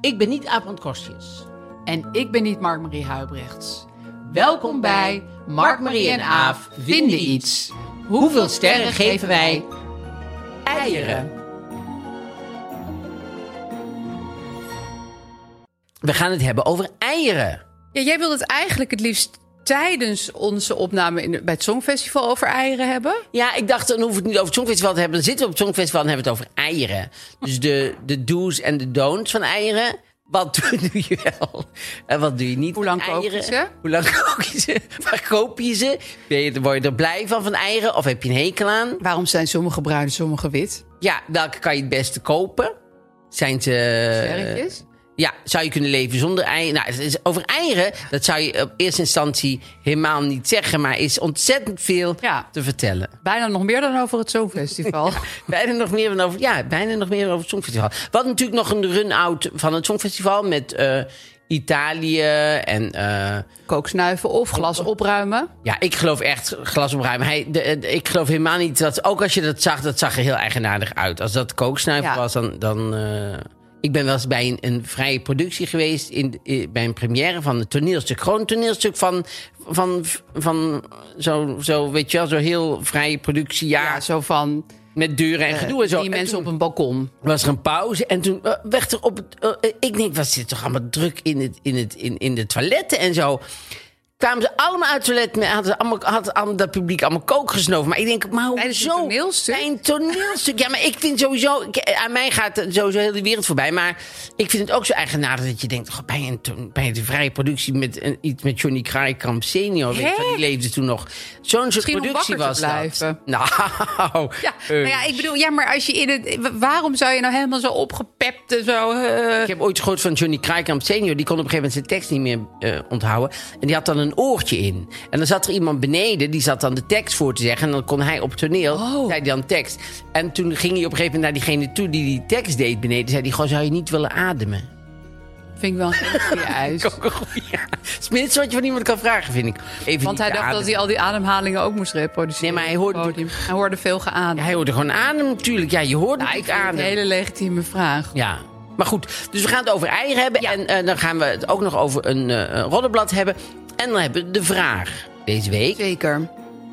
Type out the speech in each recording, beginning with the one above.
Ik ben niet Aap Kostjes. En ik ben niet Mark-Marie Huibrechts. Welkom bij Mark-Marie en Aaf vinden iets. Hoeveel sterren geven wij eieren? We gaan het hebben over eieren. Ja, jij wilt het eigenlijk het liefst tijdens onze opname in, bij het Songfestival over eieren hebben. Ja, ik dacht, dan hoef ik het niet over het Songfestival te hebben. Dan zitten we op het Songfestival en hebben we het over eieren. Dus de, de do's en de don'ts van eieren. Wat doe je wel en wat doe je niet? Hoe lang kook je ze? Hoe lang kook je ze? Waar koop je ze? Word je er blij van, van eieren? Of heb je een hekel aan? Waarom zijn sommige bruin sommige wit? Ja, welke kan je het beste kopen? Zijn ze... Ja, zou je kunnen leven zonder eieren? Nou, over eieren, dat zou je op eerste instantie helemaal niet zeggen. Maar is ontzettend veel Ja. te vertellen. Bijna nog meer dan over het Songfestival. Bijna nog meer van over, ja, bijna nog meer over het Songfestival. Hadden natuurlijk nog een run-out van het Songfestival met eh, Italië en... eh, Kooksnuiven of glas opruimen. ja, ik geloof echt glas opruimen. Hij, de, de- ik geloof helemaal niet dat... Ook als je dat zag, dat zag er heel eigenaardig uit. Als dat kooksnuiven Ja. was, dan... dan eh, ik ben wel eens bij een, een vrije productie geweest... In, in- bij een première van een toneelstuk. Gewoon een toneelstuk van... van, van zo, zo, weet je wel, zo heel vrije productie. Ja, Ja, zo van met deuren en gedoe en zo. die En mensen op een balkon. was er een pauze en toen eh, werd er op het... eh, ik denk, wat zit toch allemaal druk in, het, in, het, in, in de toiletten en zo kwamen ze allemaal uit het toilet. Met, hadden, allemaal, had dat publiek allemaal kook gesnoven. Maar ik denk, maar Tijdens een hoezo? toneelstuk? Bij een toneelstuk. Ja, maar ik vind sowieso... ik- aan mij gaat sowieso heel de wereld voorbij. Maar ik vind het ook zo eigenaardig dat je denkt... goh, bij, een, bij een vrije productie met een, iets met Johnny Kraaikamp senior... Weet je, die leefde toen nog. Zo'n soort productie was te blijven. dat. Nou, Ja, eh, nou ja, ik bedoel, ja, maar als je in het. wa- Waarom zou je nou helemaal zo opgepept en zo. eh, Ik heb ooit gehoord van Johnny Kraaikamp senior. Die kon op een gegeven moment zijn tekst niet meer eh, onthouden. En die had dan een oortje in. En dan zat er iemand beneden. Die zat dan de tekst voor te zeggen. En dan kon hij op het toneel. Oh. Zei hij dan tekst. En toen ging hij op een gegeven moment naar diegene toe die die tekst deed beneden. Zei hij, goh, zou je niet willen ademen? vind ik wel een goede een. Het is wat je van iemand kan vragen, vind ik. Even Want hij dacht ademen. dat hij al die ademhalingen ook moest reproduceren. Nee, maar hij hoorde. Hij hoorde veel geademd. Ja, hij hoorde gewoon adem natuurlijk. Ja, je hoort Nou, ik adem. een hele legitieme vraag. Ja. Maar goed, dus we gaan het over eieren hebben. En eh, dan gaan we het ook nog over een eh, een roddenblad hebben. En dan hebben we de vraag deze week. Zeker.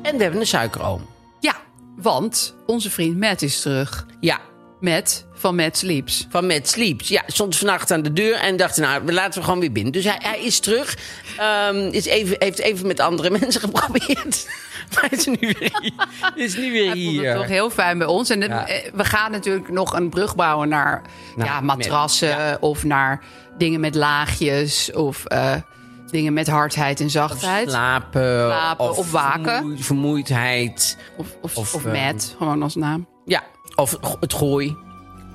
En we hebben een suikeroom. Ja, want onze vriend Matt is terug. Ja, Met van Matt Sleeps. van Matt Sleeps. Ja, stond vannacht aan de deur en dacht, nou, laten we gewoon weer binnen. Dus hij, hij is terug. Ehm, is even, heeft even met andere mensen geprobeerd. maar is nu weer hier. Is nu weer Hij vond hier. het toch heel fijn bij ons. En Ja. eh, we gaan natuurlijk nog een brug bouwen naar Nou, ja, matrassen. ja. Of naar dingen met laagjes. Of eh, dingen met hardheid en zachtheid. Slapen, Slapen of waken. vermoeid- vermoeidheid. Of, of, Of, of, eh, Matt, gewoon als naam. Ja, of het gooi.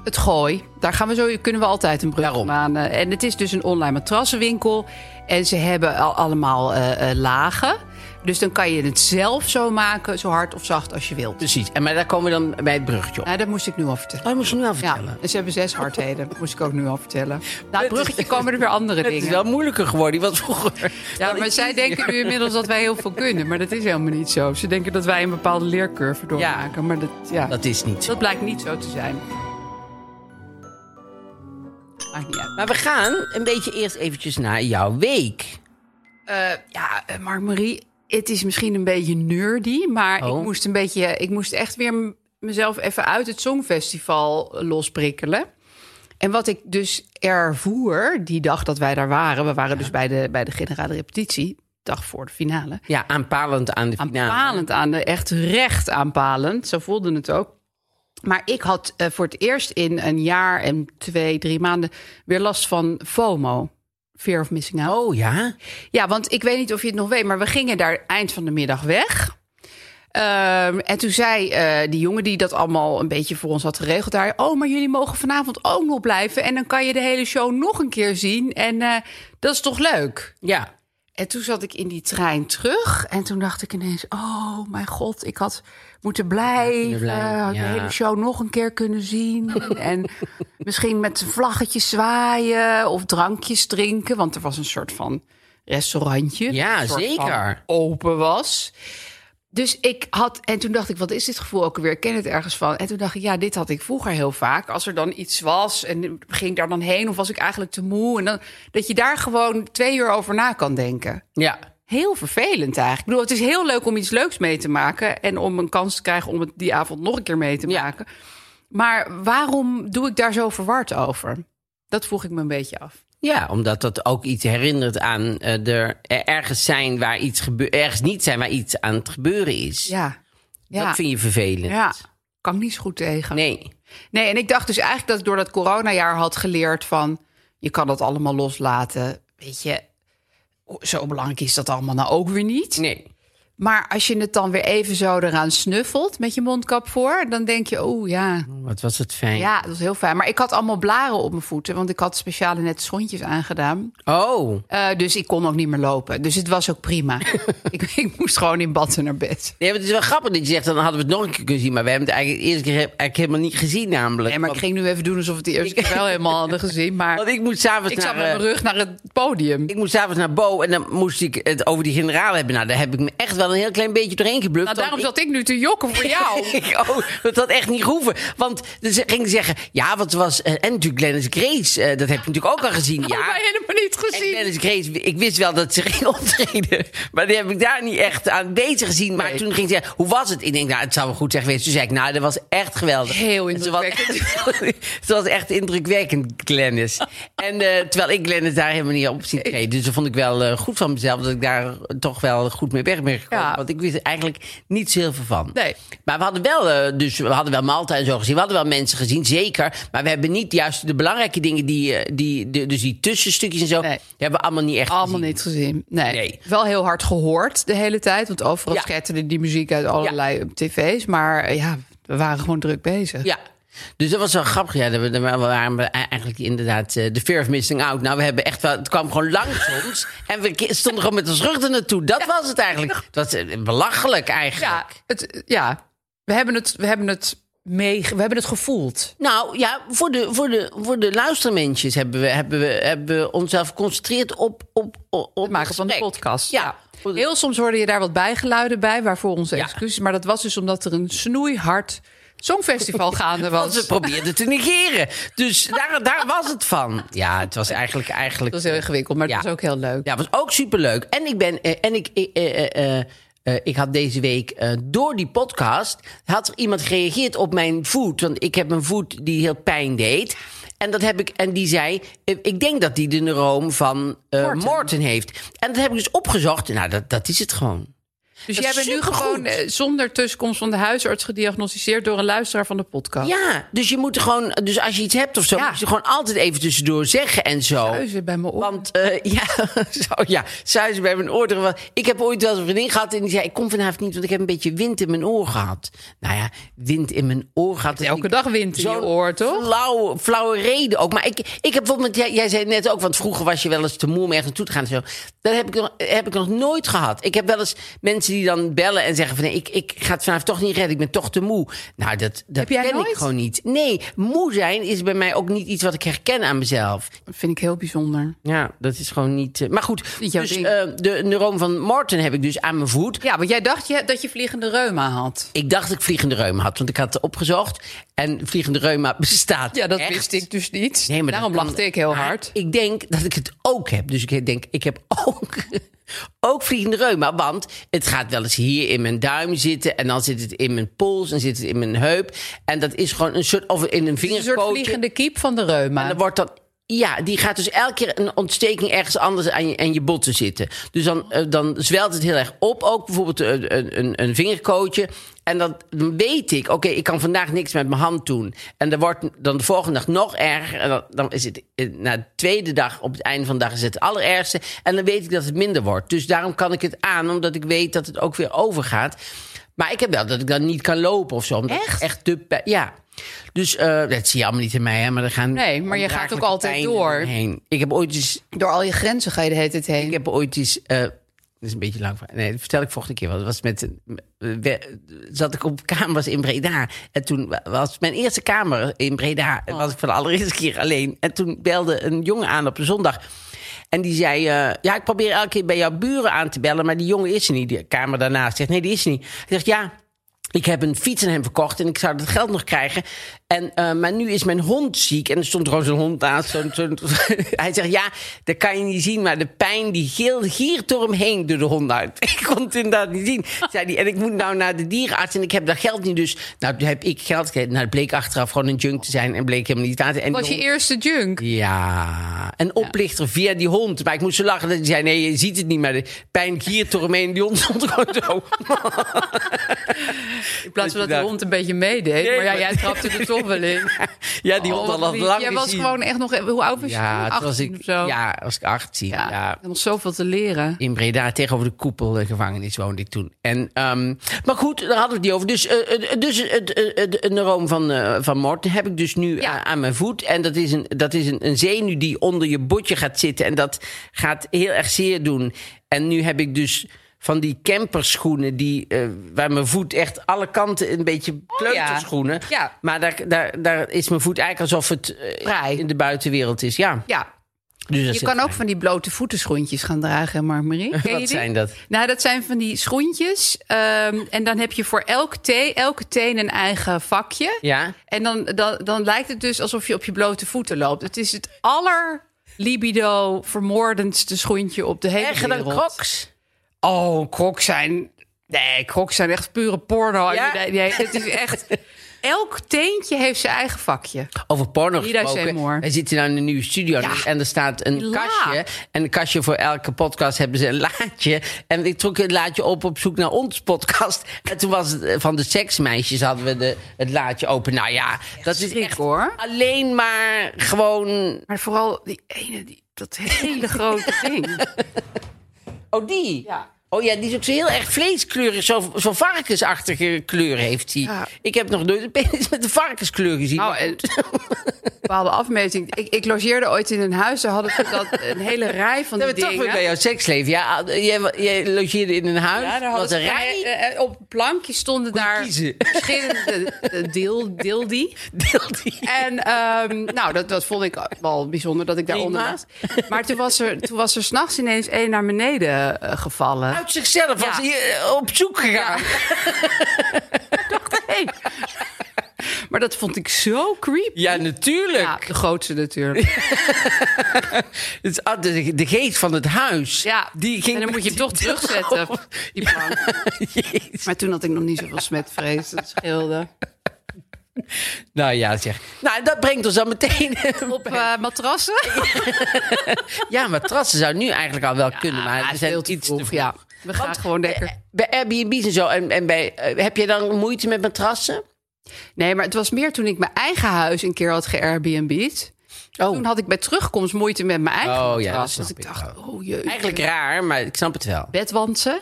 Het gooi. Daar gaan we zo, kunnen we altijd een brug Daarom. aan. eh, En het is dus een online matrassenwinkel. En ze hebben al, allemaal eh, eh, lagen. Dus dan kan je het zelf zo maken, zo hard of zacht als je wilt. Precies. En maar daar komen we dan bij het bruggetje op. Nou, dat moest ik nu al vertellen. Oh, moest je nu al Ja, vertellen. en ze hebben zes hardheden. Dat moest ik ook nu al vertellen. Na het is- bruggetje komen er weer andere Het is dingen. wel moeilijker geworden. Die was vroeger. Ja, maar zij denken nu inmiddels dat wij heel veel kunnen. Maar dat is helemaal niet zo. Ze denken dat wij een bepaalde leercurve doormaken. Maar dat, ja, Dat is niet zo. dat blijkt niet zo te zijn. Maakt niet uit. Maar we gaan een beetje eerst eventjes naar jouw week. Eh, ja, eh, Mark-Marie, het is misschien een beetje nerdy. Maar Oh. ik moest een beetje... Ik moest echt weer m- mezelf even uit het Songfestival losprikkelen. En wat ik dus ervoer die dag dat wij daar waren... we waren dus bij de, bij de generale repetitie, dag voor de finale... Ja, aanpalend aan de finale. aanpalend aan de, echt recht aanpalend. Zo voelde het ook. Maar ik had eh, voor het eerst in een jaar en twee, drie maanden... weer last van FOMO. Fear of missing out. Oh ja? Ja, want ik weet niet of je het nog weet, maar we gingen daar eind van de middag weg. Ehm, en toen zei eh, die jongen die dat allemaal een beetje voor ons had geregeld daar... oh, maar jullie mogen vanavond ook nog blijven... en dan kan je de hele show nog een keer zien. En eh, dat is toch leuk? Ja. En toen zat ik in die trein terug. En toen dacht ik ineens: Oh mijn god, ik had moeten blijven. blijven, had ja. de hele show nog een keer kunnen zien. en misschien met vlaggetjes zwaaien of drankjes drinken. Want er was een soort van restaurantje. Ja, zeker. Open was. Dus ik had, en toen dacht ik, wat is dit gevoel ook alweer? Ik ken het ergens van. En toen dacht ik, ja, dit had ik vroeger heel vaak. Als er dan iets was en ging ik daar dan heen, of was ik eigenlijk te moe. En dan, dat je daar gewoon twee uur over na kan denken. Ja. Heel vervelend eigenlijk. Ik bedoel, het is heel leuk om iets leuks mee te maken. En om een kans te krijgen om het die avond nog een keer mee te Ja. maken. Maar waarom doe ik daar zo verward over? Dat vroeg ik me een beetje af. Ja, omdat dat ook iets herinnert aan eh, er ergens zijn waar iets gebeurt, ergens niet zijn waar iets aan het gebeuren is. Ja. Ja. Dat vind je vervelend. Ja. Kan ik niet zo goed tegen. Nee. Nee, en ik dacht dus eigenlijk dat ik door dat coronajaar had geleerd van... je kan dat allemaal loslaten. Weet je, zo belangrijk is dat allemaal nou ook weer niet. Nee. Maar als je het dan weer even zo eraan snuffelt met je mondkap voor... dan denk je, oh ja, Wat was het fijn. ja, dat was heel fijn. Maar ik had allemaal blaren op mijn voeten... want ik had speciale net schoentjes aangedaan. Oh. Eh, dus ik kon ook niet meer lopen. Dus het was ook prima. ik, ik moest gewoon in bad en naar bed. Nee, maar het is wel grappig dat je zegt, dan hadden we het nog een keer kunnen zien. Maar we hebben het eigenlijk de eerste keer eigenlijk helemaal niet gezien namelijk. Nee, maar ik ging nu even doen alsof we het de eerste keer wel helemaal hadden gezien. Maar Want ik moet s'avonds ik zat naar... met eh, mijn rug naar het podium. Ik moest s'avonds naar Bo en dan moest ik het over die generaal hebben. Nou, daar heb ik me echt wel een heel klein beetje doorheen gebluft. Nou, daarom zat ik nu te jokken voor jou. oh, dat had echt niet gehoeven. Want ze ging zeggen, ja, wat was... eh, en natuurlijk Glennis Grace, eh, dat heb je natuurlijk ook al gezien. Ja. heb ik helemaal niet En gezien. Glennis Grace, ik wist wel dat ze ging optreden. Maar die heb ik daar niet echt aan bezig gezien. Maar Nee. toen ging ze zeggen, hoe was het? Ik denk, nou, het zou wel goed zijn geweest. Toen zei ik, nou, dat was echt geweldig. Heel indrukwekkend. echt- Ze was echt indrukwekkend, Glennis. En eh, terwijl ik Glennis daar helemaal niet op zie treden. Dus dat vond ik wel goed van mezelf. Dat ik daar toch wel goed mee weg ben gekomen. Ja. Want ik wist er eigenlijk niet zo heel veel van. Nee. Maar we hadden wel, eh, dus we hadden wel Malta en zo gezien. We hadden wel mensen gezien, zeker. Maar we hebben niet juist de belangrijke dingen, die, eh, die, de, dus die tussenstukjes en zo, Nee. die hebben we allemaal niet echt Allemaal gezien. niet gezien. Nee. Nee. Wel heel hard gehoord de hele tijd. Want overal Ja. die muziek uit allerlei tv's. Maar ja, we waren gewoon druk bezig. Ja. Dus dat was wel grappig. Ja, dat we, dat waren we eigenlijk inderdaad eh, de fear of missing out. Nou, we hebben echt wel, het kwam gewoon langs ons. En we stonden gewoon met ons rug er naartoe. Dat was het eigenlijk. Het was eh, belachelijk eigenlijk. Ja, het, ja. We hebben het, we hebben het mee, we hebben het gevoeld. Nou ja, voor de, voor de, voor de luistermensjes hebben we, hebben we, hebben we onszelf geconcentreerd op, op, op, maken van de podcast. Ja. Heel soms hoorde je daar wat bijgeluiden bij, waarvoor onze Ja. excuses. Maar dat was dus omdat er een snoeihard songfestival gaande Want was. we probeerden te negeren. Dus daar, daar was het van. Ja, het was eigenlijk... eigenlijk Dat was heel ingewikkeld, maar het was ook heel leuk. Ja, het was ook superleuk. En ik ben... eh, En ik... eh, eh, ik had deze week door die podcast... had er iemand gereageerd op mijn voet. Want ik heb een voet die heel pijn deed. En, dat heb ik, en die zei... ik denk dat die de neuroom van Morten. Morten heeft. En dat heb ik dus opgezocht. Nou, dat, dat is het gewoon. Dus jij bent nu gewoon eh, zonder tussenkomst van de huisarts gediagnosticeerd door een luisteraar van de podcast. Ja, dus je moet er gewoon... Dus als je iets hebt of zo... Ja. moet je gewoon altijd even tussendoor zeggen en zo. Huizen bij mijn oor. Want eh, ja, zo, ja, zuizen bij mijn oor. Ik heb ooit wel eens een vriendin gehad en die zei... ik kom vanavond niet, want ik heb een beetje wind in mijn oor gehad. Nou ja, wind in mijn oor gehad. Elke dag wind in je oor, toch? Flauwe, flauwe reden ook. Maar ik, ik heb bijvoorbeeld... Jij, jij zei net ook, want vroeger was je wel eens te moe om ergens naartoe te gaan. en Zo. Dat heb ik, nog, heb ik nog nooit gehad. Ik heb wel eens mensen die dan bellen en zeggen van... nee, ik, ik ga het vanavond toch niet redden, ik ben toch te moe. Nou, dat, dat ken nooit? ik gewoon niet. Nee, moe zijn is bij mij ook niet iets wat ik herken aan mezelf. Dat vind ik heel bijzonder. Ja, dat is gewoon niet. eh, maar goed, Niet dus eh, de neuroom van Morten heb ik dus aan mijn voet. Ja, want jij dacht je, dat je vliegende reuma had. Ik dacht dat ik vliegende reuma had, want ik had het opgezocht. En vliegende reuma bestaat. Ja, dat echt. wist ik dus niet. Nee, maar Daarom lachte ik heel hard. Ik denk dat ik het ook heb. Dus ik denk, ik heb ook Ook vliegende reuma, want het gaat wel eens hier in mijn duim zitten... en dan zit het in mijn pols en zit het in mijn heup. En dat is gewoon een soort... of in een Een soort vingerpootje. vliegende kiep van de reuma. En dan wordt dat. Ja, die gaat dus elke keer een ontsteking ergens anders aan je, aan je botten zitten. Dus dan, eh, dan zwelt het heel erg op. Ook bijvoorbeeld een, een, een, een vingerkootje. En dan, dan weet ik, oké, ik kan vandaag niks met mijn hand doen. En dan wordt dan de volgende dag nog erger. En dan, dan is het eh, na de tweede dag, op het einde van de dag, is het het allerergste. En dan weet ik dat het minder wordt. Dus daarom kan ik het aan, omdat ik weet dat het ook weer overgaat. Maar ik heb wel dat ik dan niet kan lopen of zo. Omdat Echt? echt te pijn- Ja. Dus eh, dat zie je allemaal niet in mij, hè, maar er gaan. Nee, maar je gaat ook altijd door. Heen. Ik heb ooit eens. Door al je grenzen ga je de hele tijd heen. Ik heb ooit eens. eh, dat is een beetje lang. Nee, dat vertel ik volgende keer wel. Dat was met. we- zat ik op kamers in Breda. En toen was mijn eerste kamer in Breda. En was ik voor de allereerste keer alleen. En toen belde een jongen aan op een zondag. En die zei: eh, Ja, ik probeer elke keer bij jouw buren aan te bellen. Maar die jongen is er niet. Die kamer daarnaast zegt: Nee, die is er niet. Hij zegt: Ja. Ik heb een fiets aan hem verkocht en ik zou dat geld nog krijgen. En, eh, maar nu is mijn hond ziek. En er stond gewoon zo'n hond aan. Hij zegt, ja, dat kan je niet zien. Maar de pijn die giert door hem heen door de hond uit. Ik kon het inderdaad niet zien. Zei hij, en ik moet nou naar de dierenarts en ik heb dat geld niet. Dus nou, heb ik geld gekregen. Nou, het bleek achteraf gewoon een junk te zijn. En bleek helemaal niet te En was die je hond- eerste junk. ja, een oplichter via die hond. Maar ik moest zo lachen dat hij zei: Nee, je ziet het niet, maar de pijn giert door hem heen. Die hond stond gewoon zo. In plaats van dat de hond een beetje meedeed. Nee, maar ja, jij trapte er toch Ja, die Oh, hond wat al lang Jij was gewoon echt nog... Hoe oud was je Ja, toen? was 18 ik, of zo? ja, was ik 18. Ja, Ja. nog zoveel te leren. In Breda, tegenover de koepelgevangenis woonde ik toen. En, ehm, maar goed, daar hadden we het niet over. Dus, eh, eh, dus het uh, uh, neuroom van, eh, van Morten heb ik dus nu Ja. aan mijn voet. En dat is, een, dat is een, een zenuw die onder je botje gaat zitten. En dat gaat heel erg zeer doen. En nu heb ik dus van die camperschoenen... Die, eh, waar mijn voet echt alle kanten een beetje kleuterschoenen. Ja. Maar daar, daar, daar is mijn voet eigenlijk alsof het eh, in de buitenwereld is. Ja. Ja, Dus je kan ook van die blote voetenschoentjes gaan dragen, je Wat zijn dat? Nou, dat zijn van die schoentjes. ehm, en dan heb je voor elk elke teen een eigen vakje. Ja. En dan, dan, dan lijkt het dus alsof je op je blote voeten loopt. Het is het aller libido vermoordendste schoentje op de hele Erger wereld. crocs. Oh, crocs zijn... Nee, crocs zijn echt pure porno. Ja? Nee, nee, het is echt... Elk teentje heeft zijn eigen vakje. Over porno Ida gesproken. Wij zitten nou in een nieuwe studio Ja. en er staat een la. kastje. En een kastje voor elke podcast hebben ze een laadje. En ik trok het laadje op op zoek naar ons podcast. En toen was het eh, van de seksmeisjes hadden we de, het laadje open. Nou ja, dat is echt hoor. alleen maar gewoon... Maar vooral die ene, die, dat hele grote ding. Oh, die? Ja. Oh ja, die is ook zo heel erg vleeskleurig. Zo, zo varkensachtige kleur heeft hij. Ja. Ik heb nog nooit een penis met een varkenskleur gezien. Nou, Maar en bepaalde afmeting. Ik, ik logeerde ooit in een huis. Daar hadden ze dat, een hele rij van Zijn die we toch dingen. weer bij jouw seksleven? Ja, ah, jij, jij logeerde in een huis. Ja, daar was een rij. eh, eh, op een plankje stonden daar kiezen. verschillende eh, deel, deel die. Deelt die. En ehm, nou, dat, dat vond ik wel bijzonder dat ik daaronder was. Maar toen was er, toen was er s'nachts ineens één naar beneden gevallen. Uit zichzelf was hij eh, op zoek gegaan. Hey. Maar dat vond ik zo creepy. Ja, natuurlijk. Ja, de grootste natuurlijk. Het is, ah, de, de geest van het huis. Ja, die ging en dan moet je toch terugzetten, die plank. Maar toen had ik nog niet zoveel smetvrees. Dat scheelde. Nou ja, zeg. Nou, dat brengt ons dan meteen. Op eh, matrassen? ja, matrassen zou nu eigenlijk al wel kunnen, maar we zijn te iets vroeg, te vroeg. Ja, we gaan gewoon lekker. Bij Airbnb's en zo. En, en bij, eh, heb je dan moeite met matrassen? Nee, maar het was meer toen ik mijn eigen huis een keer had ge-Airbnb'd. Oh, Toen had ik bij terugkomst moeite met mijn eigen Oh, ja, matras. dat dat ik dacht, oh eigenlijk raar, maar ik snap het wel. Bedwansen.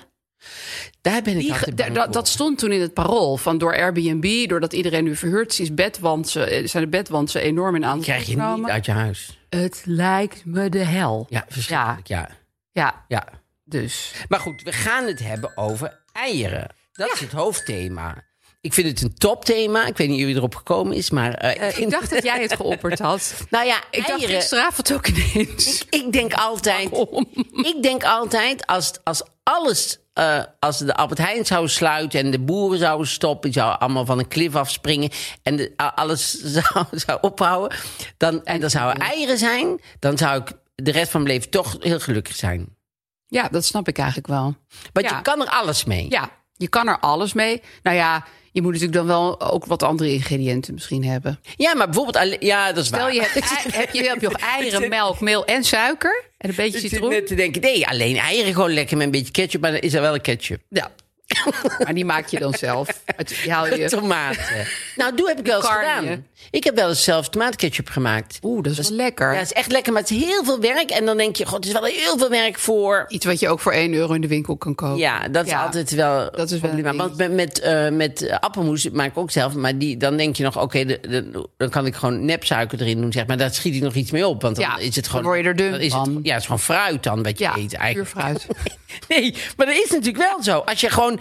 Daar ben ik Die, altijd bang dat, voor. dat stond toen in het parool. Van door Airbnb, doordat iedereen nu verhuurd is, bedwansen, eh, zijn de bedwansen enorm in aantal krijg je niet genomen. uit je huis. Het lijkt me de hel. Ja, verschrikkelijk, ja. Ja, ja. Dus. Maar goed, we gaan het hebben over eieren. Dat is het hoofdthema. Ik vind het een topthema. Ik weet niet wie erop gekomen is, maar... eh, Eh, ik dacht dat jij het geopperd had. Nou ja, Ik dacht eieren... gisteravond ook ineens. Ik denk altijd... Ik denk altijd, als, als alles... eh, als de Albert Heijn zou sluiten en de boeren zouden stoppen... zouden allemaal van een klif afspringen... en de, alles zou, zou ophouden... Dan, en er zouden eieren zijn... dan zou ik de rest van mijn leven toch heel gelukkig zijn. Ja, dat snap ik eigenlijk wel. Want Ja. je kan er alles mee. Ja, je kan er alles mee. Nou ja, je moet natuurlijk dan wel ook wat andere ingrediënten misschien hebben. Ja, maar bijvoorbeeld... Ja, dat is Stel waar. je hebt, heb je, heb je eieren, melk, meel en suiker en een beetje Ik citroen. net te denken, nee, alleen eieren gewoon lekker met een beetje ketchup. Maar dan is er wel een ketchup. Ja. Maar die maak je dan zelf. Het, je haal je... Tomaten. nou, doe heb ik wel eens Carne. gedaan. Ik heb wel eens zelf tomaatketchup gemaakt. Oeh, dat is wel lekker. Ja, het is echt lekker, maar het is heel veel werk. En dan denk je, god, het is wel heel veel werk voor... Iets wat je ook voor 1 euro in de winkel kan kopen. Ja, dat is Ja, altijd wel dat is wel een. Want met, met, eh, met appelmoes maak ik ook zelf. Maar die, dan denk je nog, oké, de- de- dan kan ik gewoon nepsuiker erin doen. Zeg maar daar schiet ik nog iets mee op. Want dan Ja, is het dan gewoon. word je er dun dan is van. Het, ja, het is gewoon fruit dan wat je Ja, eet puur eigenlijk. fruit. Nee, maar dat is natuurlijk wel zo. Als je gewoon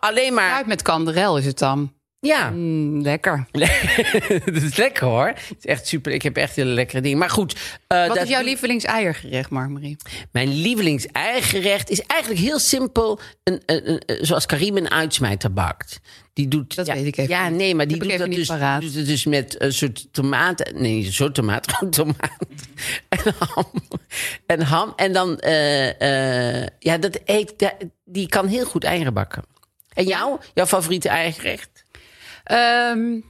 alleen maar. Fruit met kanderel is het dan. Ja, Mm, lekker. dat is lekker hoor. Het is echt super. Ik heb echt hele lekkere dingen. Maar goed. eh, Wat dat- is jouw lievelingseiergerecht, Mark-Marie? Mijn lievelings-eigerecht is eigenlijk heel simpel. Een, een, een- een- zoals Karim een uitsmijter bakt. Die doet, Dat ja, weet ik even Ja, nee, maar die ik doet dat, dus, dus met een soort tomaat. Nee, een soort tomaat, gewoon tomaat. En ham. En ham. En dan, eh, eh, ja, dat eet, die kan heel goed eieren bakken. En jou? Jouw favoriete eigerecht? Ehm,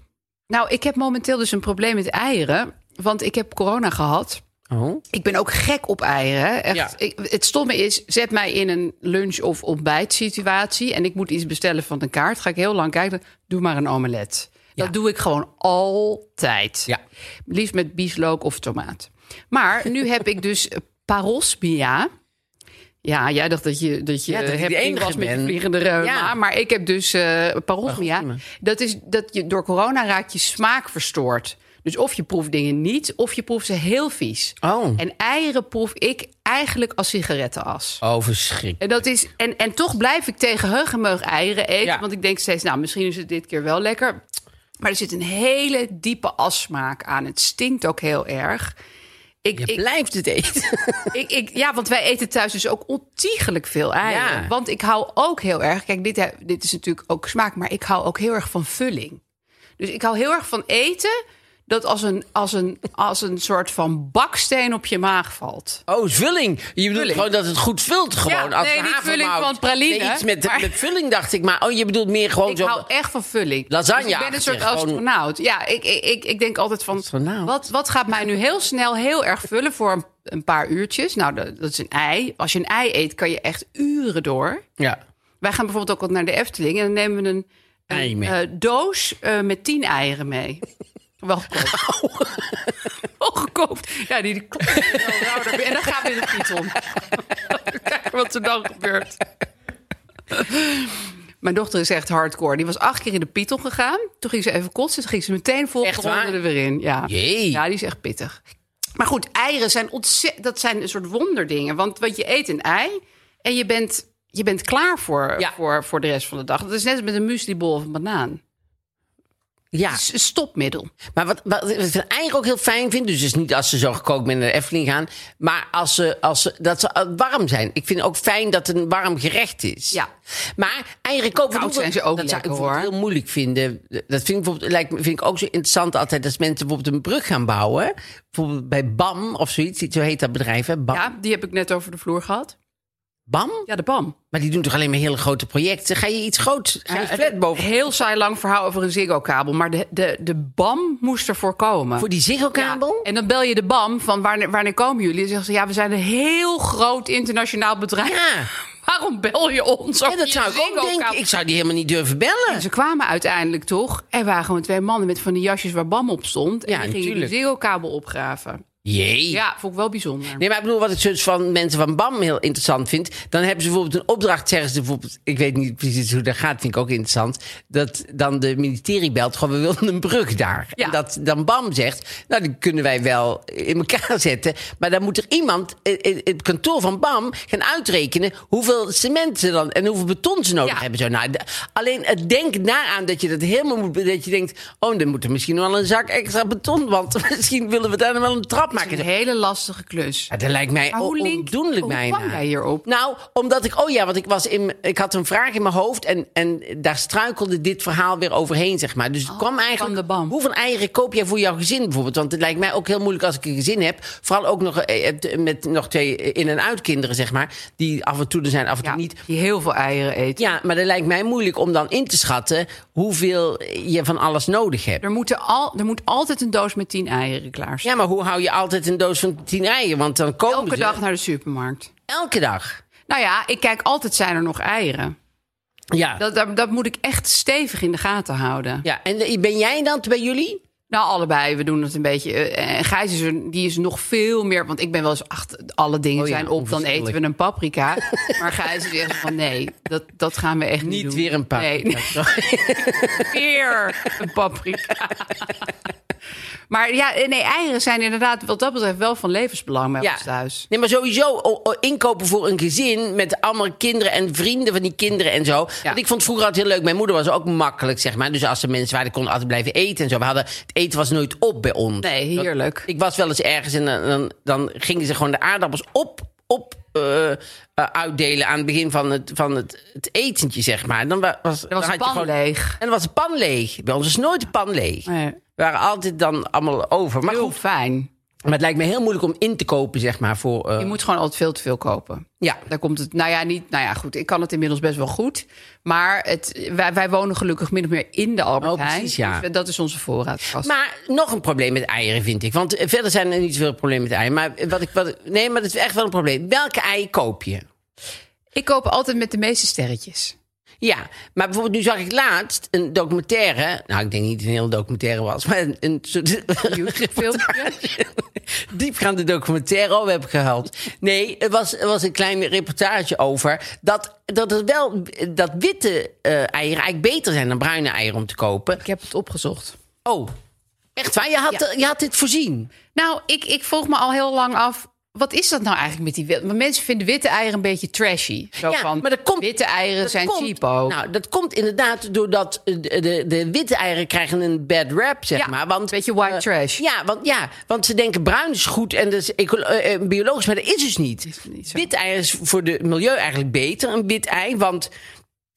nou, ik heb momenteel dus een probleem met eieren. Want ik heb corona gehad. Oh. Ik ben ook gek op eieren. Echt, Ja. ik, het stomme is, zet mij in een lunch- of ontbijtsituatie... en ik moet iets bestellen van een kaart. Ga ik heel lang kijken, doe maar een omelet. Dat doe ik gewoon altijd. Ja. Liefst met bieslook of tomaat. Maar nu heb ik dus parosmia. Ja, jij dacht dat je, dat je Ja, dat de enige was met ben. vliegende reuma. Ja. Maar ik heb dus eh parosmia. Dat is dat je door corona raakt je smaak verstoord. Dus of je proeft dingen niet, of je proeft ze heel vies. Oh. En eieren proef ik eigenlijk als sigarettenas. Oh, verschrikkelijk. En, dat is, en, en toch blijf ik tegen heug en meug eieren eten. Ja. Want ik denk steeds, nou, misschien is het dit keer wel lekker. Maar er zit een hele diepe assmaak aan. Het stinkt ook heel erg. Ik, Je ik, blijft het eten. ik, ik, ja, want wij eten thuis dus ook ontiegelijk veel eieren. Ja. Want ik hou ook heel erg... Kijk, dit, dit is natuurlijk ook smaak... maar ik hou ook heel erg van vulling. Dus ik hou heel erg van eten... dat als een, als een, als een soort van baksteen op je maag valt. Oh, vulling. Je bedoelt Vulling. gewoon dat het goed vult gewoon. Ja, als nee, niet vulling van praline, Nee, iets met, maar- met vulling dacht ik. Maar oh, je bedoelt meer gewoon Ik zo... hou echt van vulling. Lasagne Dus ik ben een soort gewoon- astronaut. Ja, ik, ik, ik, ik denk altijd van... Astronaut. Wat, wat gaat mij nu heel snel heel erg vullen voor een, een paar uurtjes? Nou, dat, dat is een ei. Als je een ei eet, kan je echt uren door. Ja. Wij gaan bijvoorbeeld ook wat naar de Efteling... en dan nemen we een, eh, doos eh, met tien eieren mee. Wel gekookt. Wel gekookt. Ja, die, die klopt wel erbij. En dan gaan we in de Python. Kijken wat er dan gebeurt. Mijn dochter is echt hardcore. Die was acht keer in de Python gegaan. Toen ging ze even kotsen. Toen ging ze meteen ronde er weer in. Ja. Jee. ja, die is echt pittig. Maar goed, eieren zijn ontzettend... Dat zijn een soort wonderdingen. Want, want je eet een ei en je bent, je bent klaar voor, Ja. voor, voor de rest van de dag. Dat is net als met een mueslibol of een banaan. Ja, stopmiddel. maar wat, wat, wat ik eigenlijk ook heel fijn vind... dus is niet als ze zo gekookt met naar de Efteling gaan... maar als ze, als ze, dat ze eh, warm zijn. Ik vind ook fijn dat het een warm gerecht is. Ja. Maar eieren koken... Koud zijn ze ook dat zou ik heel moeilijk vinden. Dat vind ik, bijvoorbeeld, lijkt, vind ik ook zo interessant altijd... als mensen bijvoorbeeld een brug gaan bouwen. Bijvoorbeeld bij BAM of zoiets. Zo heet dat bedrijf, hè? BAM. Ja, die heb ik net over de vloer gehad. BAM? Ja, de BAM. Maar die doen toch alleen maar hele grote projecten? Ga je iets groots, ga je een flat boven... Heel saai lang verhaal over een Ziggo-kabel. Maar de, de, de BAM moest ervoor komen. Voor die Ziggo-kabel? Ja, En dan bel je de BAM van wanneer, wanneer komen jullie? En zeggen ze, ja, we zijn een heel groot internationaal bedrijf. Ja. Waarom bel je ons? Ja, over dat zou ik ook denken. Ik zou die helemaal niet durven bellen. En ze kwamen uiteindelijk toch. Er waren gewoon twee mannen met van die jasjes waar BAM op stond. En Ja, die gingen natuurlijk. de Ziggo-kabel opgraven. Jee. Ja, vond ik wel bijzonder. Nee, maar ik bedoel, wat ik dus van mensen van BAM heel interessant vind. Dan hebben ze bijvoorbeeld een opdracht, zeggen ze bijvoorbeeld. Ik weet niet precies hoe dat gaat, vind ik ook interessant. Dat dan de ministerie belt, gewoon, we willen een brug daar. Ja. En dat dan BAM zegt, nou, die kunnen wij wel in elkaar zetten. Maar dan moet er iemand in het kantoor van BAM gaan uitrekenen hoeveel cement ze dan en hoeveel beton ze nodig Ja. hebben. Zo, nou, alleen het denken daaraan dat je dat helemaal moet, dat je denkt, oh, dan moet er misschien wel een zak extra beton, want misschien willen we daar dan wel een trap afmaken. een hele lastige klus. Ja, dat lijkt mij Maar hoe link- ondoenlijk hoe bijna. kwam jij hierop? Nou, omdat ik, oh ja, want ik was in, ik had een vraag in mijn hoofd en, en daar struikelde dit verhaal weer overheen, zeg maar. Dus het kwam eigenlijk. de bam. Hoeveel eieren koop jij voor jouw gezin bijvoorbeeld? Want het lijkt mij ook heel moeilijk als ik een gezin heb, vooral ook nog eh, eh, met nog twee in- en uitkinderen, zeg maar, die af en toe er zijn, af en toe Ja, niet. die heel veel eieren eten. Ja, maar dat lijkt mij moeilijk om dan in te schatten hoeveel je van alles nodig hebt. Er, moeten al, er moet altijd een doos met tien eieren klaar staan. Ja, maar hoe hou je altijd een doos van tien eieren? Want dan komen Elke ze dag naar de supermarkt. elke dag. Nou ja, ik kijk altijd, zijn er nog eieren? Ja. Dat, dat, dat moet ik echt stevig in de gaten houden. ja. En eh, ben jij dan bij jullie? Nou, allebei. We doen het een beetje. eh, En Gijs is er, die is nog veel meer. Want ik ben wel eens achter alle dingen Oh ja, zijn op. Dan eten we een paprika. maar Gijs is echt van nee, dat, dat gaan we echt niet, Niet doen. weer een paprika. Nee, weer een paprika. maar ja, nee, eieren zijn inderdaad wat dat betreft wel van levensbelang bij Ja. ons thuis. Nee, maar sowieso o- o- inkopen voor een gezin met allemaal kinderen en vrienden van die kinderen en zo. Want ik vond het vroeger altijd heel leuk. Mijn moeder was ook makkelijk, zeg maar. Dus als er mensen waren, konden altijd blijven eten en zo. We hadden, het eten was nooit op bij ons. Nee, heerlijk. Ik was wel eens ergens en dan, dan, dan gingen ze gewoon de aardappels op, op eh, eh, uitdelen aan het begin van het, van het, het etentje, zeg maar. Dan wa- was, was dan pan gewoon- leeg. En dan was de pan leeg. Bij ons is nooit de pan leeg. Nee. We waren altijd dan allemaal over. Maar Heel goed, fijn. Maar het lijkt me heel moeilijk om in te kopen, zeg maar, voor... eh, Je moet gewoon altijd veel te veel kopen. Ja. Daar komt het. Nou ja, niet. Nou ja, goed. Ik kan het inmiddels best wel goed. Maar het, wij, wij wonen gelukkig min of meer in de Albert Oh, Heijn. precies, ja. Dus dat is onze voorraadkast. Maar nog een probleem met eieren, vind ik. Want verder zijn er niet zoveel problemen met eieren. Maar wat ik, wat, nee, maar dat is echt wel een probleem. Welke ei koop je? ik koop altijd met de meeste sterretjes. Ja, maar bijvoorbeeld nu zag ik laatst een documentaire. Nou, ik denk niet dat het een hele documentaire was, maar een, een soort diepgaande documentaire. Oh, we hebben gehuild. Nee, het was, het was een klein reportage over dat, dat het wel dat witte eh, eieren eigenlijk beter zijn dan bruine eieren om te kopen. Ik heb het opgezocht. Oh, echt waar? Je had, Ja. je had dit voorzien. Nou, ik, ik vroeg me al heel lang af. Wat is dat nou eigenlijk met die witte? Want mensen vinden witte eieren een beetje trashy. Zo Ja, van, maar dat komt- witte eieren Dat zijn komt- cheapo. Nou, dat komt inderdaad doordat de, de, de witte eieren krijgen een bad rap, zeg Ja, maar. Want, een beetje white eh, trash. Ja want, ja, want ze denken bruin is goed en dat is eh, eh, biologisch, maar dat is dus niet. Is niet zo. Wit ei is voor de milieu eigenlijk beter, een wit ei, want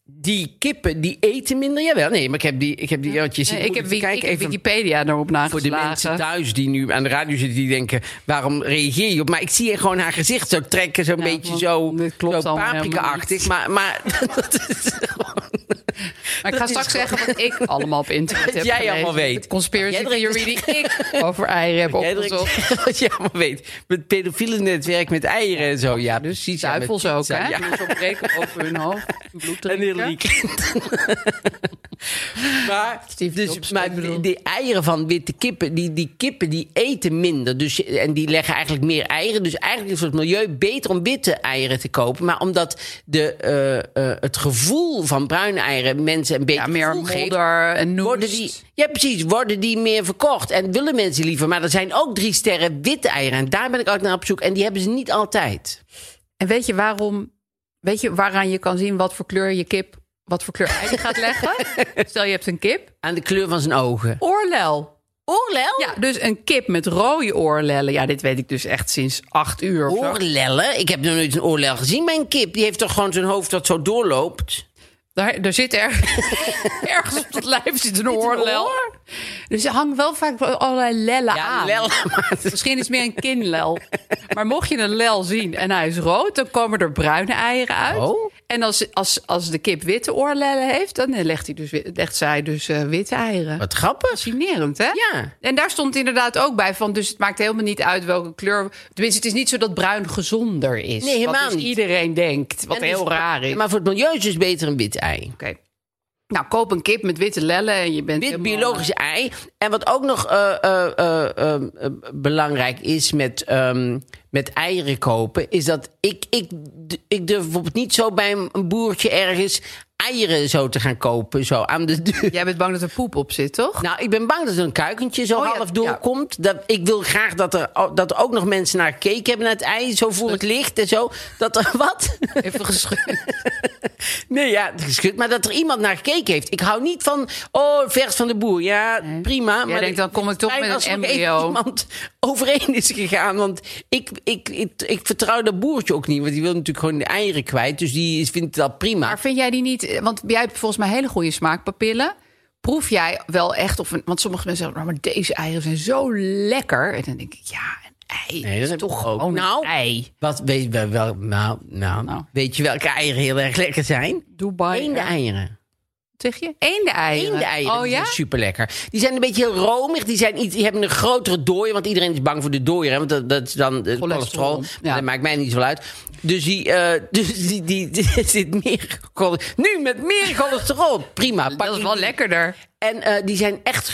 die kippen die eten minder. Jawel, nee, maar ik heb die, ik heb die, want je ziet, Nee, ik heb, ik even Wikipedia erop voor de nageslagen. mensen thuis die nu aan de radio zitten, die denken: waarom reageer je op? Maar ik zie je gewoon haar gezicht zo trekken, zo'n Ja, beetje zo, zo paprika-achtig. Maar, maar dat is gewoon. Maar ik ga straks zeggen wat ik allemaal op internet heb jij allemaal weet. Conspiracy Jij theory die ik over eieren heb Jij opgezocht. Wat je allemaal weet. Met pedofiele netwerk met eieren en zo. Ja, ja, met Duivels ook, hè? Ja. Die zo breken over hun hoofd. En. Hillary Clinton. maar, dus, maar die, die eieren van witte kippen, die, die kippen die eten minder. Dus, en die leggen eigenlijk meer eieren. Dus eigenlijk is het milieu beter om witte eieren te kopen. Maar omdat de, eh, eh, het gevoel van bruine eieren mensen een beetje Ja, meer modder en noest. worden die, ja, precies. Worden die meer verkocht. En willen mensen liever. Maar er zijn ook drie sterren witte eieren. En daar ben ik altijd naar op zoek. En die hebben ze niet altijd. En weet je waarom? Weet je waaraan je kan zien wat voor kleur je kip, wat voor kleur ei die gaat leggen? Stel je hebt een kip, Aan de kleur van zijn ogen. oorlel. Oorlel? Ja, dus een kip met rode oorlellen. Ja, dit weet ik dus echt sinds acht uur. Oorlellen? Ik heb nog nooit een oorlel gezien bij een kip. Die heeft toch gewoon zijn hoofd dat zo doorloopt? Daar, er zit er, ergens op dat lijf zit een oorlel. oor? Dus er hangen wel vaak allerlei lellen Ja, aan. lel. Maar het is- Misschien is het meer een kinlel. Maar mocht je een lel zien en hij is rood, dan komen er bruine eieren uit. Oh. En als, als, als de kip witte oorlellen heeft, dan legt, hij dus, legt zij dus eh, witte eieren. Wat grappig. Fascinerend, hè? Ja. En daar stond inderdaad ook bij van, dus het maakt helemaal niet uit welke kleur. Tenminste, het is niet zo dat bruin gezonder is. Nee, helemaal wat dus niet. iedereen denkt, wat En heel dus- raar is. Maar voor het milieu is dus beter een wit ei. Oké. Nou, koop een kip met witte lellen en je bent Wit helemaal- biologische ei. En wat ook nog eh, eh, eh, belangrijk is met, ehm, met eieren kopen, is dat ik, ik, ik durf bijvoorbeeld niet zo bij een boertje ergens eieren zo te gaan kopen, zo aan de deur. Jij bent bang dat er poep op zit, toch? Nou, ik ben bang dat er een kuikentje zo Oh ja, half doorkomt. Dat, ik wil graag dat er, dat er ook nog mensen naar gekeken hebben naar het ei, zo voor het licht en zo. Dat er wat? Even geschud. Nee, ja, geschud, maar dat er iemand naar gekeken heeft. Ik hou niet van, oh, vers van de boer. Ja, prima. Prima. Jij denkt, dan kom ik toch met een embryo. iemand overeen is gegaan. Want ik, ik, ik, ik vertrouw dat boertje ook niet. Want die wil natuurlijk gewoon de eieren kwijt. Dus die vindt wel prima. Maar vind jij die niet... Want jij hebt volgens mij hele goede smaakpapillen. Proef jij wel echt of. Want sommige mensen zeggen, nou, maar deze eieren zijn zo lekker. En dan denk ik, ja, een ei Nee, dat is toch ook. gewoon Nou, een ei. Wat weet wel, wel nou, nou, Nou. weet je welke eieren heel erg lekker zijn? Dubai. Eende eieren. Zeg je? Eende eieren. Eende eieren. Oh ja? Super lekker. Die zijn een beetje heel romig. Die, zijn iets, die hebben een grotere dooier. Want iedereen is bang voor de dooier. Hè? Want dat, dat is dan de Cholesterol. cholesterol. Ja. Dat maakt mij niet zo uit. Dus die, eh, dus die, die, die zit meer. chole- Nu met meer cholesterol. Prima. pak Dat is wel die. lekkerder. En eh, die zijn echt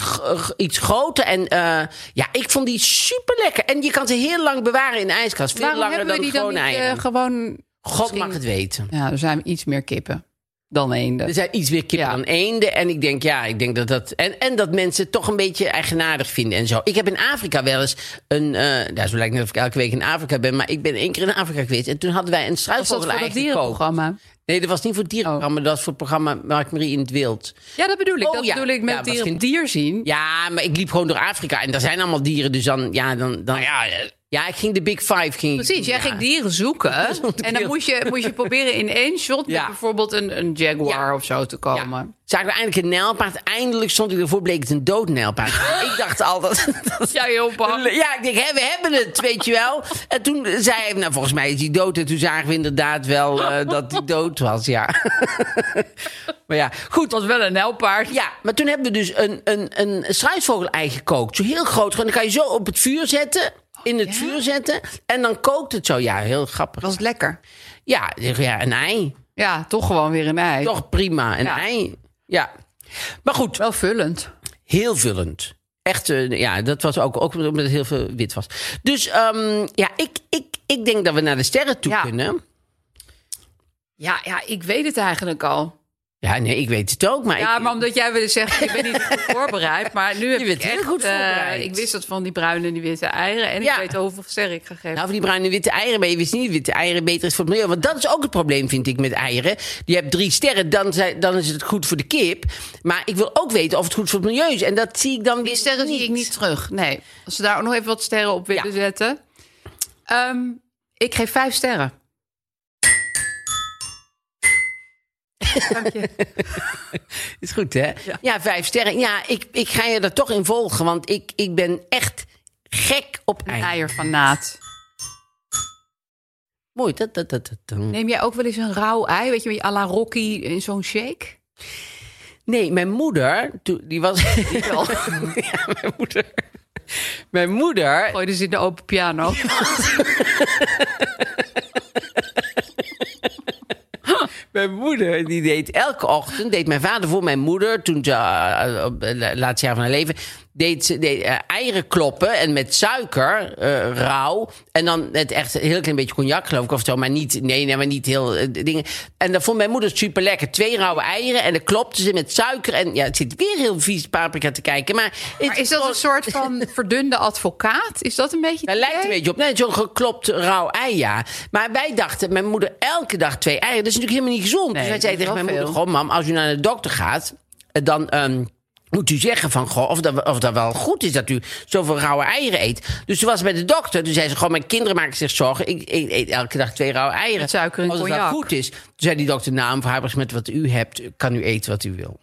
iets groter. En eh, ja, ik vond die super lekker. En je kan ze heel lang bewaren in de ijskast. Veel Waarom langer hebben we dan die dan niet eieren. eh, gewoon... God misschien- mag het weten. Ja, er zijn iets meer kippen dan eenden. Er zijn iets meer kippen Ja. dan eenden. En ik denk, ja, ik denk dat dat. En, en dat mensen het toch een beetje eigenaardig vinden en zo. Ik heb in Afrika wel eens een. eh ja, zo lijkt het net of ik elke week in Afrika ben. Maar ik ben één keer in Afrika geweest. En toen hadden wij een Was dat struisvogel eigen gekookt. dierenprogramma? Nee, dat was niet voor het dierenprogramma. Dat was voor het programma Mark Marie in het Wild. Ja, dat bedoel ik. Oh, dat ja. bedoel ik met Ja, dier geen- dier zien. Ja, maar ik liep gewoon door Afrika. En daar zijn allemaal dieren. Dus dan. Ja, dan. dan ja, ja, ik ging de Big Five. Ging Precies, jij ging dieren zoeken. En dan moest je, moest je proberen in één shot met Ja. bijvoorbeeld een, een jaguar Ja. of zo te komen. Zagen we eindelijk een nijlpaard. Eindelijk stond ik ervoor, bleek het een dood nijlpaard. ik dacht al dat... dat Ja, heel bang. Ja, ik denk, hè, we hebben het, weet je wel. En toen zei hij, nou, volgens mij is hij dood. En toen zagen we inderdaad wel eh, dat hij dood was, ja. maar ja, goed. Het was wel een nelpaard. Ja, maar toen hebben we dus een, een, een struisvogel-ei gekookt. Zo heel groot. En dan kan je zo op het vuur zetten. In het vuur zetten. En dan kookt het zo. Ja, heel grappig. Was het lekker? Ja, ja een ei. Ja, toch gewoon weer een ei. Toch prima. Een ei. Ja. Maar goed, Wel vullend. heel vullend. Echt, eh, ja, dat was ook, ook omdat het heel veel wit was. Dus ehm, ja, ik, ik, ik denk dat we naar de sterren toe Ja. kunnen. Ja, ja, ik weet het eigenlijk al. Ja, nee, ik weet het ook. Maar Ja, ik, maar omdat jij wilde zeggen, ik ben niet goed voorbereid. Maar nu heb Je bent ik heel echt, goed eh, voorbereid. ik wist dat van die bruine en die witte eieren. En Ja. ik weet hoeveel sterren ik ga geven. Nou, voor die bruine en witte eieren, maar je wist niet dat witte eieren beter is voor het milieu. Want dat is ook het probleem, vind ik, met eieren. Je hebt drie sterren, dan, zijn, dan is het goed voor de kip. Maar ik wil ook weten of het goed voor het milieu is. En dat zie ik dan weer Die sterren zie ik niet terug. Nee. Als ze daar ook nog even wat sterren op willen Ja. zetten. Ehm, ik geef vijf sterren. Dank je. Is goed, hè? Ja, vijf sterren. Ja, ik, ik ga je er toch in volgen, want ik, ik ben echt gek op eieren. Eierfanaat. Mooi, dat, dat, dat, dat. Neem jij ook wel eens een rauw ei? Weet je, à la Rocky in zo'n shake? Nee, mijn moeder, die was... ja, mijn moeder... Mijn moeder... Gooi dus in de open piano. Mijn moeder, die deed elke ochtend, deed mijn vader voor mijn moeder, toen ze uh, op het laatste jaar van haar leven, deed ze deed, eh, eieren kloppen en met suiker, eh, rauw. En dan met echt een heel klein beetje cognac, geloof ik, of zo. Maar niet, nee, nee, maar niet heel eh, dingen. En dat vond mijn moeder super lekker. Twee rauwe eieren en dan klopte ze met suiker. En ja, het zit weer heel vies paprika te kijken. Maar, het Maar is dat een soort van verdunde advocaat? Is dat een beetje... dat het lijkt een beetje op. Nee, zo'n geklopt rauw ei, ja. Maar wij dachten, mijn moeder elke dag twee eieren. Dat is natuurlijk helemaal niet gezond. Nee, dus wij zeiden is tegen mijn moeder, goh mam, als u naar de dokter gaat... dan ehm, moet u zeggen van, goh, of dat, of dat wel goed is dat u zoveel rauwe eieren eet. Dus ze was bij de dokter. Toen zei ze, goh, mijn kinderen maken zich zorgen. Ik, ik eet elke dag twee rauwe eieren. Met suiker en Als het wel goed is. Toen zei die dokter, nou, mevrouw, met wat u hebt, kan u eten wat u wil.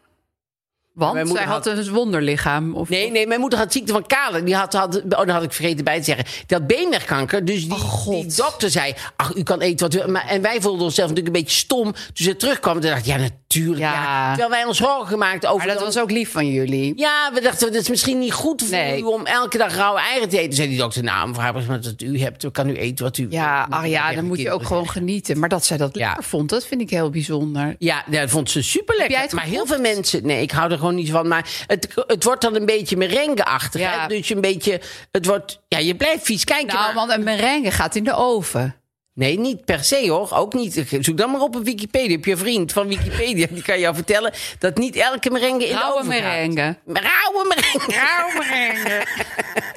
Want zij had een wonderlichaam. Of, Nee, nee, mijn moeder had ziekte van Kalen. Die had, had, oh, dat had ik vergeten bij te zeggen. Die had beenmergkanker. Dus die, die dokter zei, ach, u kan eten wat u... Maar, en wij voelden onszelf natuurlijk een beetje stom. Toen ze terugkwam, toen dacht ik, ja, natuurlijk. Ja. Ja. Terwijl wij ons zorgen gemaakt over... Maar dat was ook lief van jullie. Ja, we dachten, dat is misschien niet goed voor Nee. u om elke dag rauwe eieren te eten. Zei die dokter, nou, mevrouw, met wat u hebt, kan u eten wat u Ja, ach ja, dan moet je ook gewoon genieten. Maar dat zij dat Ja. lekker vond, dat vind ik heel bijzonder. Ja, dat vond ze super lekker. het Maar heel veel mensen, nee, ik hou er gewoon niet van. Maar het, het wordt dan een beetje merengue-achtig. Ja. Dus een beetje, het wordt, ja, je blijft vies kijken. Nou, maar- want een merengue gaat in de oven. Nee, niet per se hoor. Ook niet. Zoek dan maar op op Wikipedia. Heb je een vriend van Wikipedia? Die kan jou vertellen dat niet elke merengue in de Rauwe gaat. merengue. Rauwe merengue. Rauwe merengue.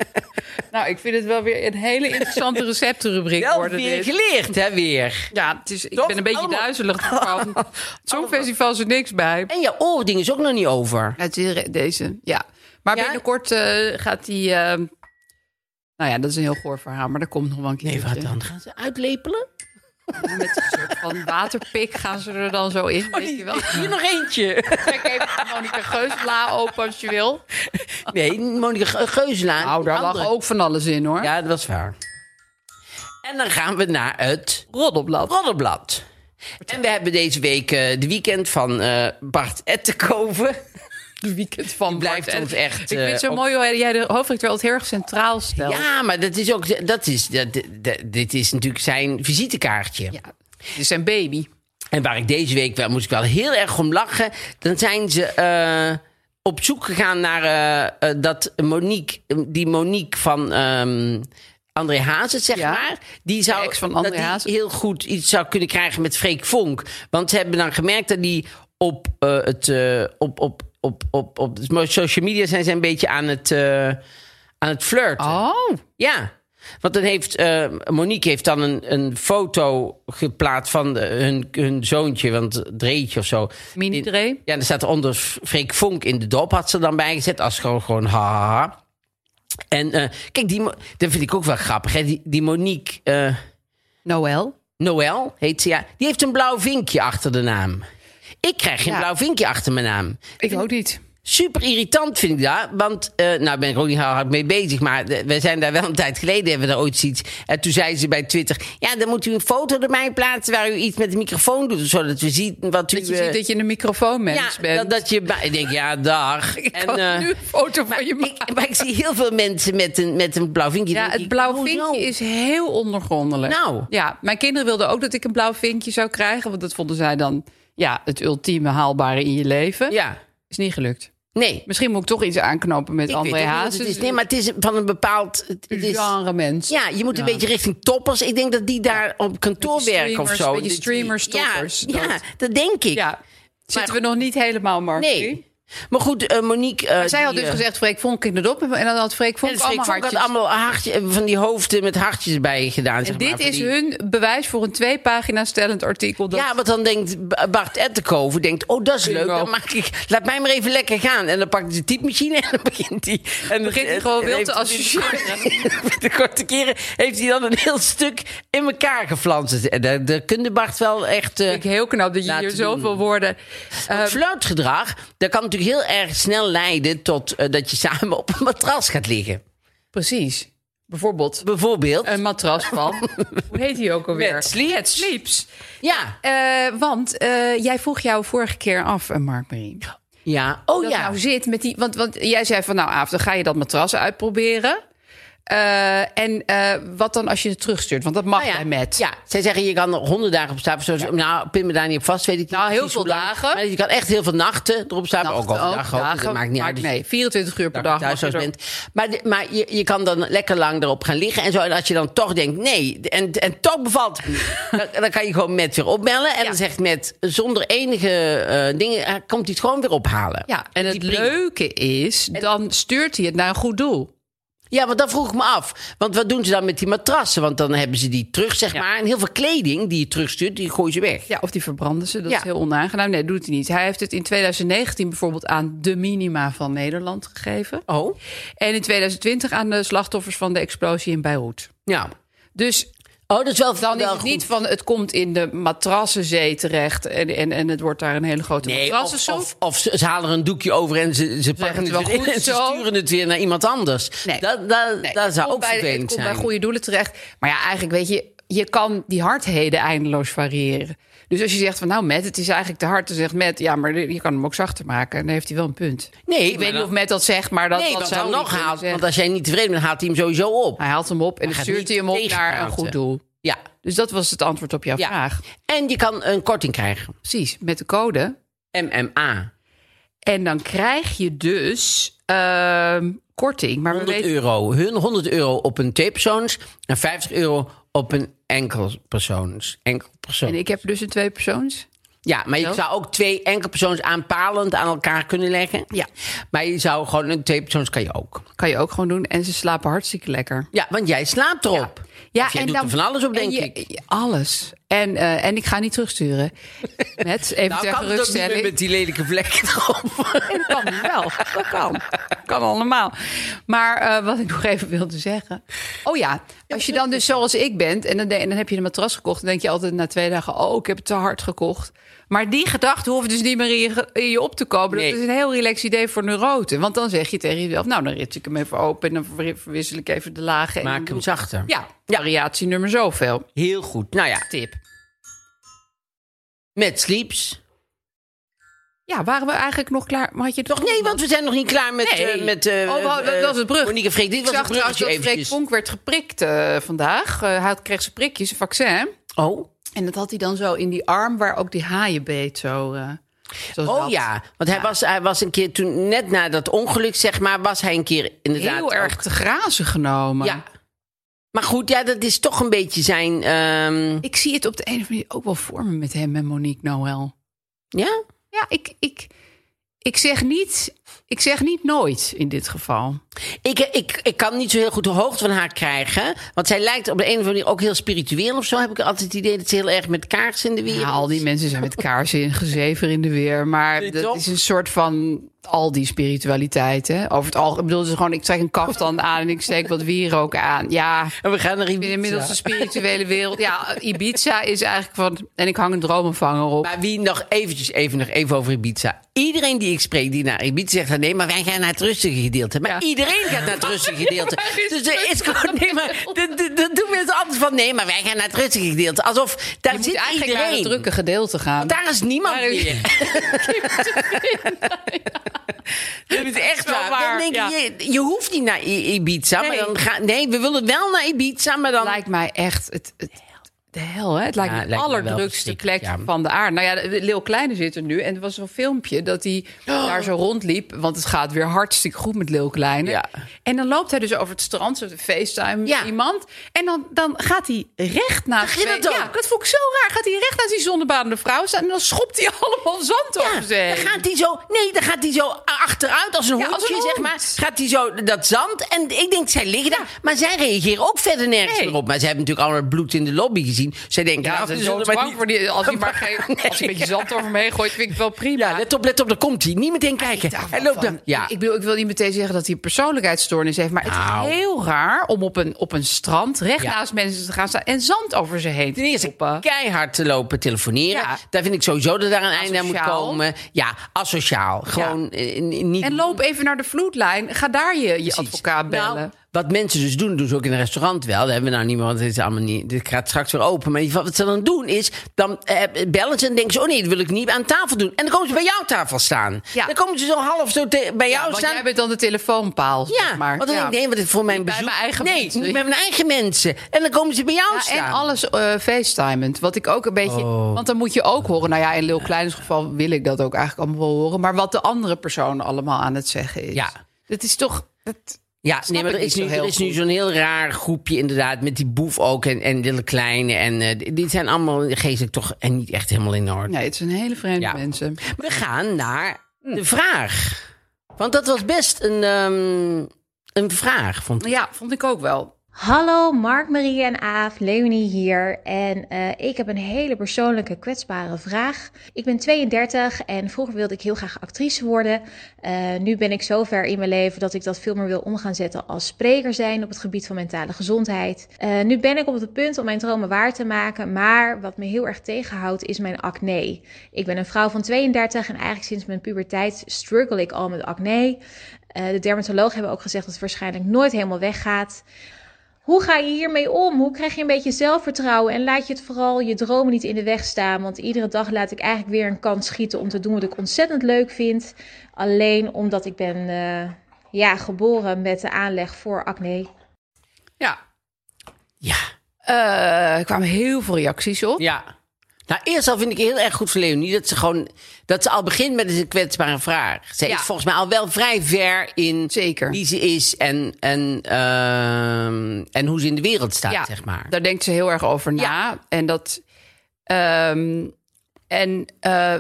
nou, ik vind het wel weer een hele interessante receptenrubriek Wel worden weer dit. geleerd, hè, weer. Ja, het is, ik Toch? ben een beetje Allemaal- duizelig van. Zo'n festival is er niks bij. En je oording is ook nog niet over. Het is deze, ja. Maar Ja? binnenkort eh, gaat die... eh, nou ja, dat is een heel goor verhaal, maar dat komt nog wel een keer. Nee, wat dan? Gaan ze uitlepelen? Met een soort van waterpik gaan ze er dan zo in, weet je wel. Hier nog eentje. Trek even Monika Geusla open als je wil. Nee, Monika Ge- Geuselaar. Nou, daar lag ook van alles in, hoor. Ja, dat was waar. En dan gaan we naar het Roddelblad. Roddelblad. En we hebben deze week eh, de weekend van eh, Bart Ettenkoven. Weekend van blijft ons echt, Ik vind het zo eh, op- mooi hoe jij de hoofdredacteur altijd heel erg centraal stelt. Ja, maar dat is ook. Dat is, dat, dat- dit is natuurlijk zijn visitekaartje. Ja, Het is zijn baby. En waar ik deze week wel moest ik wel heel erg om lachen. Dan zijn ze eh, op zoek gegaan naar eh, dat Monique, die Monique van ehm, André Hazes, zeg Ja. maar. Die zou ex van André dat die heel goed iets zou kunnen krijgen met Freek Vonk. Want ze hebben dan gemerkt dat die op eh, het op, op, op, op, op social media zijn ze een beetje aan het, eh, aan het flirten. Oh. Ja, want dan heeft eh, Monique heeft dan een, een foto geplaatst van de- hun, hun zoontje, want Dreetje of zo. Mini In- Dree? Ja, er staat onder Freek Vonk in de dop, had ze dan bijgezet als gewoon, gewoon ha, ha, ha. En eh, kijk, die, dat vind ik ook wel grappig. Hè? Die, die Monique eh, Noël? Noël heet ze, ja. Die heeft een blauw vinkje achter de naam. Ik krijg geen Ja. blauw vinkje achter mijn naam. Ik ook niet. Super irritant vind ik dat. Want, eh, nou ben ik ook niet heel hard mee bezig. Maar we zijn daar wel een tijd geleden, hebben we daar ooit iets. En toen zei ze bij Twitter... Ja, dan moet u een foto erbij plaatsen waar u iets met de microfoon doet. Zodat we zien wat u... Dat je eh, ziet dat je een microfoonmens ja, bent. dat, dat je... Ik denk, ja, dag. Ik En, eh, nu een foto van je maken. ik, maar ik zie heel veel mensen met een, met een blauw vinkje. Ja, het blauw vinkje is heel ondergrondelijk. Nou. Ja, mijn kinderen wilden ook dat ik een blauw vinkje zou krijgen. Want dat vonden zij dan ja, het ultieme haalbare in je leven. Ja, Is niet gelukt. nee. Misschien moet ik toch iets aanknopen met Ik André Hazes. Nee, maar het is van een bepaald... Het, is, genre mens. Ja, je moet een beetje richting toppers. Ik denk dat die daar op kantoor werken of zo. beetje Dat- streamers, toppers, Ja, dat. dat denk ik. Ja, zitten we nog niet helemaal, Mark. Nee. Maar goed, eh, Monique... eh, Zij had dus eh, gezegd, Freek Vonk in de dop. En dan had Freek Vonk en Freek allemaal Vonk had allemaal hartje, van die hoofden met hartjes bij gedaan. En zeg dit is die- hun bewijs voor een twee pagina stellend artikel. Dat Ja, want dan denkt Bart Ettenkoven, denkt, oh, dat is leuk. Dan maak ik, laat mij maar even lekker gaan. En dan pakt hij de typemachine en dan begint hij... En begint hij gewoon wild te associëren. De korte keren heeft hij dan een heel stuk in elkaar geflanst. En daar, daar kun je Bart wel echt... ik heel knap dat je hier zoveel doen. woorden... Het Eh, flirtgedrag, dat kan natuurlijk heel erg snel leiden tot eh, dat je samen op een matras gaat liggen. precies. Bijvoorbeeld Bijvoorbeeld. een matras van... hoe heet die ook alweer? Met Sleeps. Sleeps. ja. Eh, want eh, jij vroeg jou vorige keer af, eh, Mark Marie. Ja. Oh dat ja. nou zit met die. Want, want jij zei van nou, Aaf, dan ga je dat matras uitproberen. Eh, en eh, wat dan als je het terugstuurt? Want dat mag Nou ja, bij met. Ja, zij zeggen je kan er honderd dagen op. Zoals, Nou, pin me daar niet op vast, weet ik niet. Nou, heel veel dagen. Maar je kan echt heel veel nachten erop stapelen. Nachten ook overdag. ook, dagen, dat maakt niet uit. Nee, 24 uur per dat dag. je mag je bent. Maar, maar je, je kan dan lekker lang erop gaan liggen en zo. En als je dan toch denkt, nee, en, en toch bevalt het niet, dan, dan kan je gewoon met weer opbellen. En Ja. dan zegt met zonder enige eh, dingen, komt hij het gewoon weer ophalen. Ja, en het leuke is, dan stuurt hij het naar een goed doel. Ja, want dat vroeg ik me af. Want wat doen ze dan met die matrassen? Want dan hebben ze die terug, zeg Ja. maar. En heel veel kleding die je terugstuurt, die gooi je weg. Ja, of die verbranden ze. Dat Ja. is heel onaangenaam. Nee, doet hij niet. Hij heeft het in 2019 bijvoorbeeld aan de minima van Nederland gegeven. Oh, En in 2020 aan de slachtoffers van de explosie in Beirut. ja. Dus Oh, dat is wel dan is wel het niet van het komt in de matrassenzee terecht en, en, en het wordt daar een hele grote Nee, of, matrassensoep. of, of ze, ze halen er een doekje over en ze, ze pakken het het, wel weer in goed en ze zo. sturen het weer naar iemand anders. Nee. Dat, dat, Nee, dat zou ook vervelend Het komt zijn. bij goede doelen terecht. Maar ja, eigenlijk weet je, je kan die hardheden eindeloos variëren. Dus als je zegt van nou Matt, het is eigenlijk te hard. Dan zegt Matt, ja, maar je kan hem ook zachter maken. En dan heeft hij wel een punt. Nee, Ik weet niet of Matt dat zegt, maar dat, nee, dat zou nog haalt. zeggen. Want als jij niet tevreden bent, haalt hij hem sowieso op. Hij haalt hem op en dan stuurt hij hem op naar een goed doel. Ja. Dus dat was het antwoord op jouw ja. vraag. En je kan een korting krijgen. Precies, met de code. MMA. En dan krijg je dus ehm, korting. Maar we 100 weten, euro. Hun 100 euro op een tweepersoons en 50 euro op een enkelpersoons. Enkelpersoon. en ik heb dus een tweepersoons. Ja, maar je Zo. zou ook twee enkelpersoons aanpalend aan elkaar kunnen leggen. Ja. Maar je zou gewoon een tweepersoons kan je ook. Kan je ook gewoon doen. En ze slapen hartstikke lekker. Ja, want jij slaapt erop. Ja, Of jij doet er van alles op, en denk je- ik. Alles. En, eh, en ik ga niet terugsturen. Met even Nou, ter kan het ook niet meer geruststelling. met die lelijke vlekken erop. Dat kan wel. Dat kan. kan allemaal. Maar eh, wat ik nog even wilde zeggen. Oh ja, als je dan dus zoals ik bent en dan, de- en dan heb je een matras gekocht, dan denk je altijd na twee dagen: oh, ik heb het te hard gekocht. Maar die gedachte hoeft dus niet meer in je, op te komen. Nee. Dat is een heel relaxed idee voor neuroten. Want dan zeg je tegen jezelf: nou, dan rits ik hem even open en dan ver- verwissel ik even de lagen. en Maak hem zachter. Ja, variatie nummer zoveel. Heel goed. Nou ja, Tip. met sleeps. Ja, waren we eigenlijk nog klaar? Maar had je Toch nee, want we zijn nog niet klaar met... Nee. eh, met eh, Oh, dat was het brug. Monique Freek, dit was zag het bruggetje dat Freek. Vonk werd geprikt eh, vandaag. Hij kreeg zijn prikjes, een vaccin. Oh. En dat had hij dan zo in die arm waar ook die haaien beet. Zo, eh, Oh dat. ja, want hij, was, hij was een keer toen, net na dat ongeluk, zeg maar, was hij een keer inderdaad. Heel erg ook- te grazen genomen. Ja. Maar goed, ja, dat is toch een beetje zijn. ehm, Ik zie het op de een of andere manier ook wel voor me met hem en Monique Noël. ja? Ja, ik, ik, ik, zeg niet, ik zeg niet nooit in dit geval. Ik, ik, ik kan niet zo heel goed de hoogte van haar krijgen. Want zij lijkt op de een of andere manier ook heel spiritueel of zo. Heb ik altijd het idee dat ze heel erg met kaars in de wereld. Ja, al die mensen zijn met kaarsen in gezever in de weer. Maar dat is een soort van al die spiritualiteit. Hè? Over het algemeen. Ik bedoel, is gewoon, ik trek een kaftan aan en ik steek wat wierook aan. Ja, En we gaan naar Ibiza. inmiddels de spirituele wereld. Ja, Ibiza is eigenlijk van. En ik hang een dromenvanger op. Maar wie nog eventjes, even, nog even over Ibiza. Iedereen die ik spreek die naar Ibiza zegt... nee, maar wij gaan naar het rustige gedeelte. Maar Ja. iedereen gaat naar het rustige gedeelte. dus er is gewoon... Nee, maar dat- doen mensen altijd van... nee, maar wij gaan naar het rustige gedeelte. Alsof daar je zit eigenlijk iedereen. naar het drukke gedeelte gaan. Daar is niemand meer. Dat is echt wel waar. waar, Dan denk je, je, je hoeft niet naar Ibiza. Maar Nee. dan ga, nee, we willen wel naar Ibiza, maar dan... lijkt mij echt het, het, de hel. Hè? Het lijkt Ja, me het de allerdrukste plek ja. van de aarde. Nou ja, Leeuw Kleine zit er nu. En er was zo'n filmpje dat hij daar zo rondliep. Want het gaat weer hartstikke goed met Leeuw Kleine. Ja. En dan loopt hij dus over het strand, zo de FaceTime Ja. iemand. En dan, dan gaat hij recht naast... Je dat Ja, ook? dat vond ik zo raar. Gaat hij recht naast die zonnebanende vrouw staan. En dan schopt hij allemaal zand over zich. dan gaat hij zo, nee, dan gaat hij zo achteruit als een Ja, hondje, als een zeg maar. Gaat hij zo dat zand. En ik denk, zij liggen daar. Maar zij reageren ook verder nergens Nee. meer op. Maar ze hebben natuurlijk allemaal bloed in de lobby gezien. Zij denken, Ja, nou, zullen bang niet- voor die... Als hij maar geen, Nee. als hij een beetje zand over me heen gooit, vind ik het wel prima. Ja, let op, let op, daar komt hij. Niet meteen kijken. Hij loopt dan. Ja. Ik bedoel, ik wil niet meteen zeggen dat hij een persoonlijkheidsstoornis heeft. Maar het Nou. is heel raar om op een, op een strand recht Ja. naast mensen te gaan staan en zand over ze heen te Ten eerste keihard te lopen telefoneren. Ja. Daar vind ik sowieso dat daar een einde aan moet komen. Ja, asociaal. Gewoon eh, niet... En loop even naar de vloedlijn. Ga daar je, je advocaat bellen. Nou, wat mensen dus doen, doen ze ook in een restaurant wel. Dat hebben we nou niet meer, want het is allemaal niet. Dit gaat straks weer open. Maar wat ze dan doen is, dan eh, bellen ze en denken ze: oh nee, dat wil ik niet aan tafel doen. En dan komen ze bij jouw tafel staan. Ja. Dan komen ze zo half zo te- bij jou want staan. jij bent dan de telefoonpaal. ja, zeg maar. want dan Ja. denk ik, nee, wat is voor mijn Niet bij bezoek. mijn eigen nee, mensen. niet bij mijn eigen mensen. En dan komen ze bij jou Ja, staan. en alles eh facetimend. Wat ik ook een beetje. Oh. Want dan moet je ook horen. Nou ja, in Lil Kleines geval wil ik dat ook eigenlijk allemaal wel horen. Maar wat de andere persoon allemaal aan het zeggen is. Ja. Dat is toch. Dat, Ja, Snap nee, maar ik er is, nu, er is nu zo'n heel raar groepje inderdaad met die boef ook en, en Lille Kleine. En eh, die- zijn allemaal geestelijk toch en niet echt helemaal in orde. nee, het zijn hele vreemde Ja. mensen. We gaan naar de vraag. Want dat was best een, ehm, een vraag, vond ik. Ja, vond ik ook wel. Hallo Mark, Marie en Aaf, Leonie hier. En eh, ik heb een hele persoonlijke, kwetsbare vraag. Ik ben 32 en vroeger wilde ik heel graag actrice worden. Eh, nu ben ik zover in mijn leven dat ik dat veel meer wil om gaan zetten als spreker zijn op het gebied van mentale gezondheid. Eh, nu ben ik op het punt om mijn dromen waar te maken, maar wat me heel erg tegenhoudt is mijn acne. Ik ben een vrouw van 32 en eigenlijk sinds mijn puberteit struggle ik al met acne. De dermatologen hebben ook gezegd dat het waarschijnlijk nooit helemaal weggaat. Hoe ga je hiermee om? Hoe krijg je een beetje zelfvertrouwen? En laat je het vooral je dromen niet in de weg staan? Want iedere dag laat ik eigenlijk weer een kans schieten om te doen wat ik ontzettend leuk vind. Alleen omdat ik ben eh, ja, geboren met de aanleg voor acne. Ja. Ja, Eh, er kwamen heel veel reacties op. ja. Nou, eerst al vind ik heel erg goed voor Leonie dat ze gewoon dat ze al begint met een kwetsbare vraag. Ze Ja. is volgens mij al wel vrij ver in Zeker. wie ze is en, en, ehm, en hoe ze in de wereld staat, Ja, zeg maar. Daar denkt ze heel erg over na. Ja. En dat. ehm, en eh,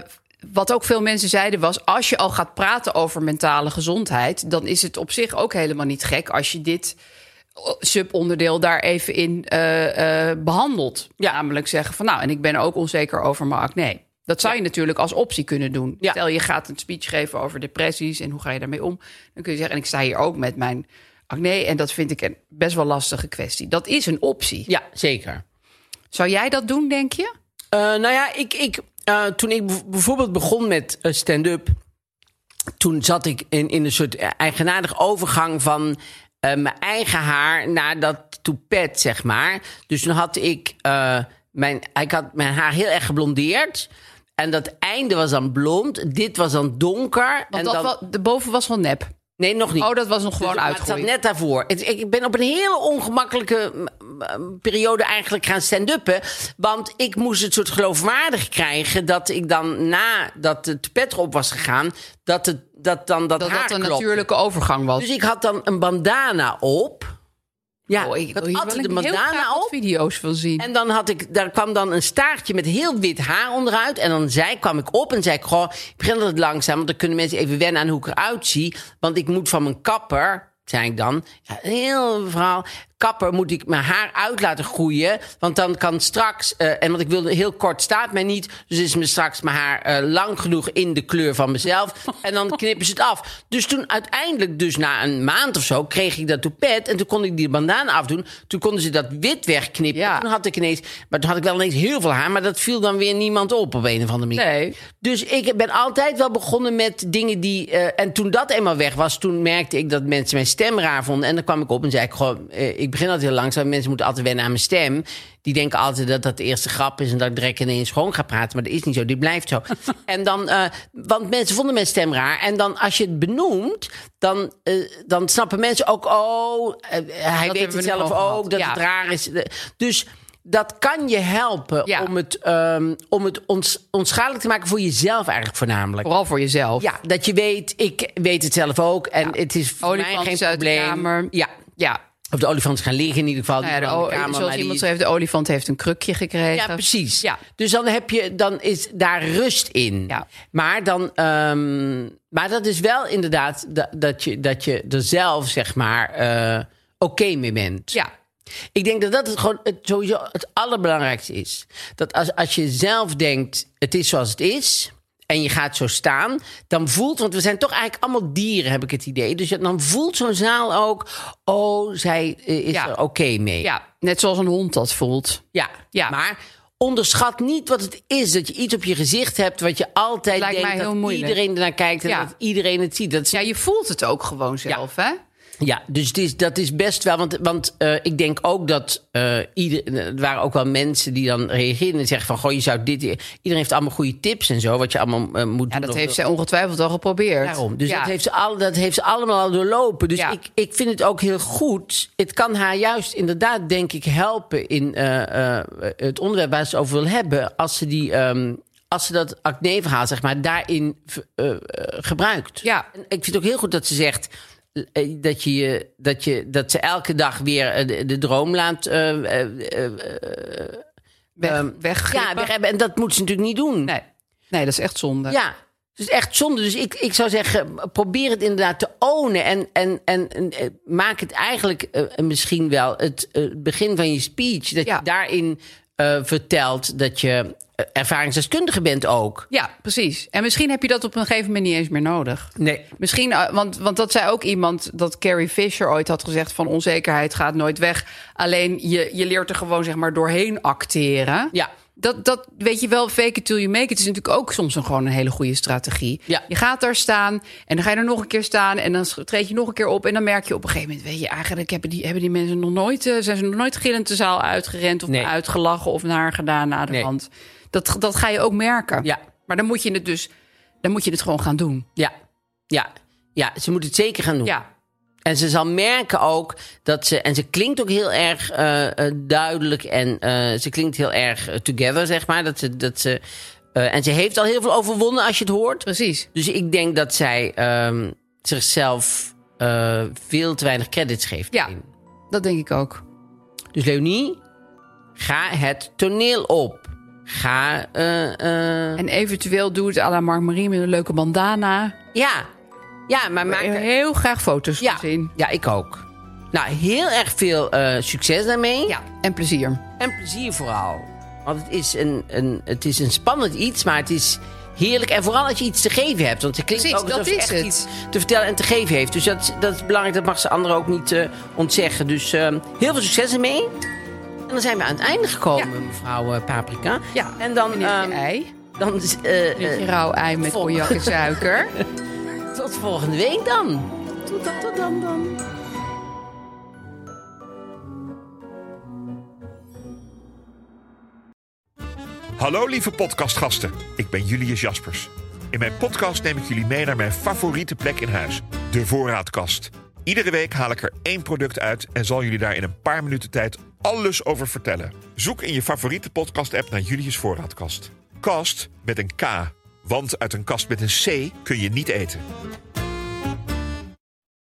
wat ook veel mensen zeiden was: als je al gaat praten over mentale gezondheid, dan is het op zich ook helemaal niet gek als je dit subonderdeel daar even in eh, eh, behandelt. Namelijk zeggen van nou, en ik ben ook onzeker over mijn acne. Dat zou je natuurlijk als optie kunnen doen. Ja. Stel je gaat een speech geven over depressies en hoe ga je daarmee om. Dan kun je zeggen, en ik sta hier ook met mijn acne. En dat vind ik een best wel lastige kwestie. Dat is een optie. Ja, zeker. Zou jij dat doen, denk je? Eh, nou ja, ik, ik, toen ik bijvoorbeeld begon met stand-up... toen zat ik in, in een soort eigenaardige overgang van... eh, mijn eigen haar naar dat toepet, zeg maar. Dus toen had ik... eh, mijn, ik had mijn haar heel erg geblondeerd... En dat einde was dan blond. Dit was dan donker. Want en dat dan, de boven was wel nep. nee, nog niet. Oh, dat was nog gewoon Dus, maar Het zat net daarvoor. Ik ben op een hele ongemakkelijke periode eigenlijk gaan stand-uppen. Want ik moest het soort geloofwaardig krijgen... dat ik dan nadat het pet erop was gegaan... dat, het, dat dan dat, Dat haar dat een klopte. natuurlijke overgang was. Dus ik had dan een bandana op. Ja, oh, ik had hier altijd een bandana op. video's van zien. En dan had ik, daar kwam dan een staartje met heel wit haar onderuit. En dan zei, kwam ik op en zei ik, goh, ik begin altijd langzaam. Want dan kunnen mensen even wennen aan hoe ik eruit zie. Want ik moet van mijn kapper, zei ik dan, ja, een heel verhaal. Kapper moet ik mijn haar uit laten groeien. Want dan kan straks, eh, en want ik wilde heel kort staat mij niet. Dus is me straks mijn haar eh, lang genoeg in de kleur van mezelf. en dan knippen ze het af. Dus toen uiteindelijk, dus na een maand of zo, kreeg ik dat toepet. En toen kon ik die bandana afdoen. Toen konden ze dat wit wegknippen. Ja. Toen had ik ineens, maar toen had ik wel ineens heel veel haar. Maar dat viel dan weer niemand op op een of andere manier. Nee. Dus ik ben altijd wel begonnen met dingen die. eh, en toen dat eenmaal weg was, toen merkte ik dat mensen mijn stem raar vonden. En dan kwam ik op en zei ik gewoon: Ik begin altijd heel langzaam. Mensen moeten altijd wennen aan mijn stem. Die denken altijd dat dat de eerste grap is en dat ik direct ineens gewoon ga praten. Maar dat is niet zo, die blijft zo. en dan, eh, want mensen vonden mijn stem raar. En dan als je het benoemt, dan, eh, dan snappen mensen ook: Oh, eh, hij weet we het zelf ook, dat Ja. het raar is. Dus dat kan je helpen Ja. om het, ehm, om het ons, onschadelijk te maken voor jezelf eigenlijk voornamelijk. Vooral voor jezelf. Ja, dat je weet, ik weet het zelf ook. En Ja. het is voor mij geen probleem. Ja. Ja. Of de olifant is gaan liggen in ieder geval. Nou ja, de, kamer, zoals iemand die- schreef, de olifant heeft een krukje gekregen. Ja, precies. Ja. Dus dan heb je, dan is daar rust in. Ja. Maar dan, ehm, maar dat is wel inderdaad dat, dat, je, dat je er zelf zeg maar eh, oké mee bent. Ja. Ik denk dat dat het gewoon het, sowieso het allerbelangrijkste is. Dat als, als je zelf denkt, het is zoals het is. En je gaat zo staan, dan voelt, want we zijn toch eigenlijk allemaal dieren, heb ik het idee. Dus dan voelt zo'n zaal ook, oh, zij eh, is Ja. er oké mee. ja, net zoals een hond dat voelt. Ja, Ja. maar onderschat niet wat het is. Dat je iets op je gezicht hebt wat je altijd Lijkt denkt mij dat moeilijk. iedereen ernaar kijkt en Ja. dat iedereen het ziet. Dat is, Ja, ja. je voelt het ook gewoon zelf, hè? Dus het is, dat is best wel. Want, want eh, ik denk ook dat ieder, er waren ook wel mensen die dan reageren en zeggen van goh, je zou dit. Iedereen heeft allemaal goede tips en zo, wat je allemaal eh, moet Ja, doen. dat heeft zij ongetwijfeld al geprobeerd. Daarom. Dus ja. dat, heeft ze al, dat heeft ze allemaal al doorlopen. Dus Ja. ik, ik vind het ook heel goed. Het kan haar juist inderdaad, denk ik, helpen in het onderwerp waar ze over wil hebben. Als ze, die, ehm, als ze dat acne-verhaal, zeg maar, daarin gebruikt. Ja. En ik vind het ook heel goed dat ze zegt. Eh, Dat, je, dat, je, dat ze elke dag weer eh, de, de droom laat eh, eh, Weg, ehm, ja, weg hebben. En dat moet ze natuurlijk niet doen. Nee. nee, dat is echt zonde. Ja, het is echt zonde. Dus ik, ik zou zeggen, probeer het inderdaad te ownen. En, en, en, en, maak het eigenlijk misschien wel het begin van je speech. Dat Ja. je daarin eh, vertelt dat je eh, ervaringsdeskundige bent ook. Ja, precies. En misschien heb je dat op een gegeven moment niet eens meer nodig. Nee. Misschien, eh, want, want dat zei ook iemand dat Carrie Fisher ooit had gezegd: van onzekerheid gaat nooit weg. Alleen je, je leert er gewoon zeg maar doorheen acteren. Ja. Dat, dat weet je wel, fake it till you make it is natuurlijk ook soms een, gewoon een hele goede strategie. Ja. Je gaat daar staan en dan ga je er nog een keer staan en dan treed je nog een keer op en dan merk je op een gegeven moment, weet je, eigenlijk hebben die, hebben die mensen nog nooit, eh, zijn ze nog nooit gillend de zaal uitgerend of Nee. uitgelachen of naar gedaan na de Nee. hand. Dat, dat ga je ook merken. Ja. Maar dan moet je het dus, dan moet je het gewoon gaan doen. Ja. Ja. Ja, ze moet het zeker gaan doen. Ja, En ze zal merken ook dat ze. En ze klinkt ook heel erg eh, eh, duidelijk. En eh, ze klinkt heel erg together, zeg maar. Dat ze, dat ze, en ze heeft al heel veel overwonnen als je het hoort. precies. Dus ik denk dat zij ehm, zichzelf veel te weinig credits geeft. Ja. daarin. Dat denk ik ook. Dus Leonie, ga het toneel op. Ga. En eventueel doe het à la Mark Marie met een leuke bandana. ja. Ja, maar maak. er- Heel graag foto's Ja, van zien. ja, ik ook. Nou, heel erg veel eh, succes daarmee. Ja, en plezier. En plezier vooral. Want het is een, een, het is een spannend iets, maar het is heerlijk. En vooral als je iets te geven hebt. Want het klinkt Precies, ook dat alsof ze echt het. iets te vertellen en te geven heeft. Dus dat, dat is belangrijk. Dat mag ze anderen ook niet eh, ontzeggen. Dus eh, heel veel succes ermee. En dan zijn we aan het einde gekomen, mevrouw eh, Paprika. Ja, En dan... Meneer ehm, ei. dan eh, eh, Beetje rauw ei met cognac en suiker. tot volgende week dan. Tot dan, tot dan dan. Hallo lieve podcastgasten, ik ben Julius Jaspers. In mijn podcast neem ik jullie mee naar mijn favoriete plek in huis, de voorraadkast. Iedere week haal ik er één product uit en zal jullie daar in een paar minuten tijd alles over vertellen. Zoek in je favoriete podcast-app naar Julius Voorraadkast. Kast met een K, want uit een kast met een C kun je niet eten.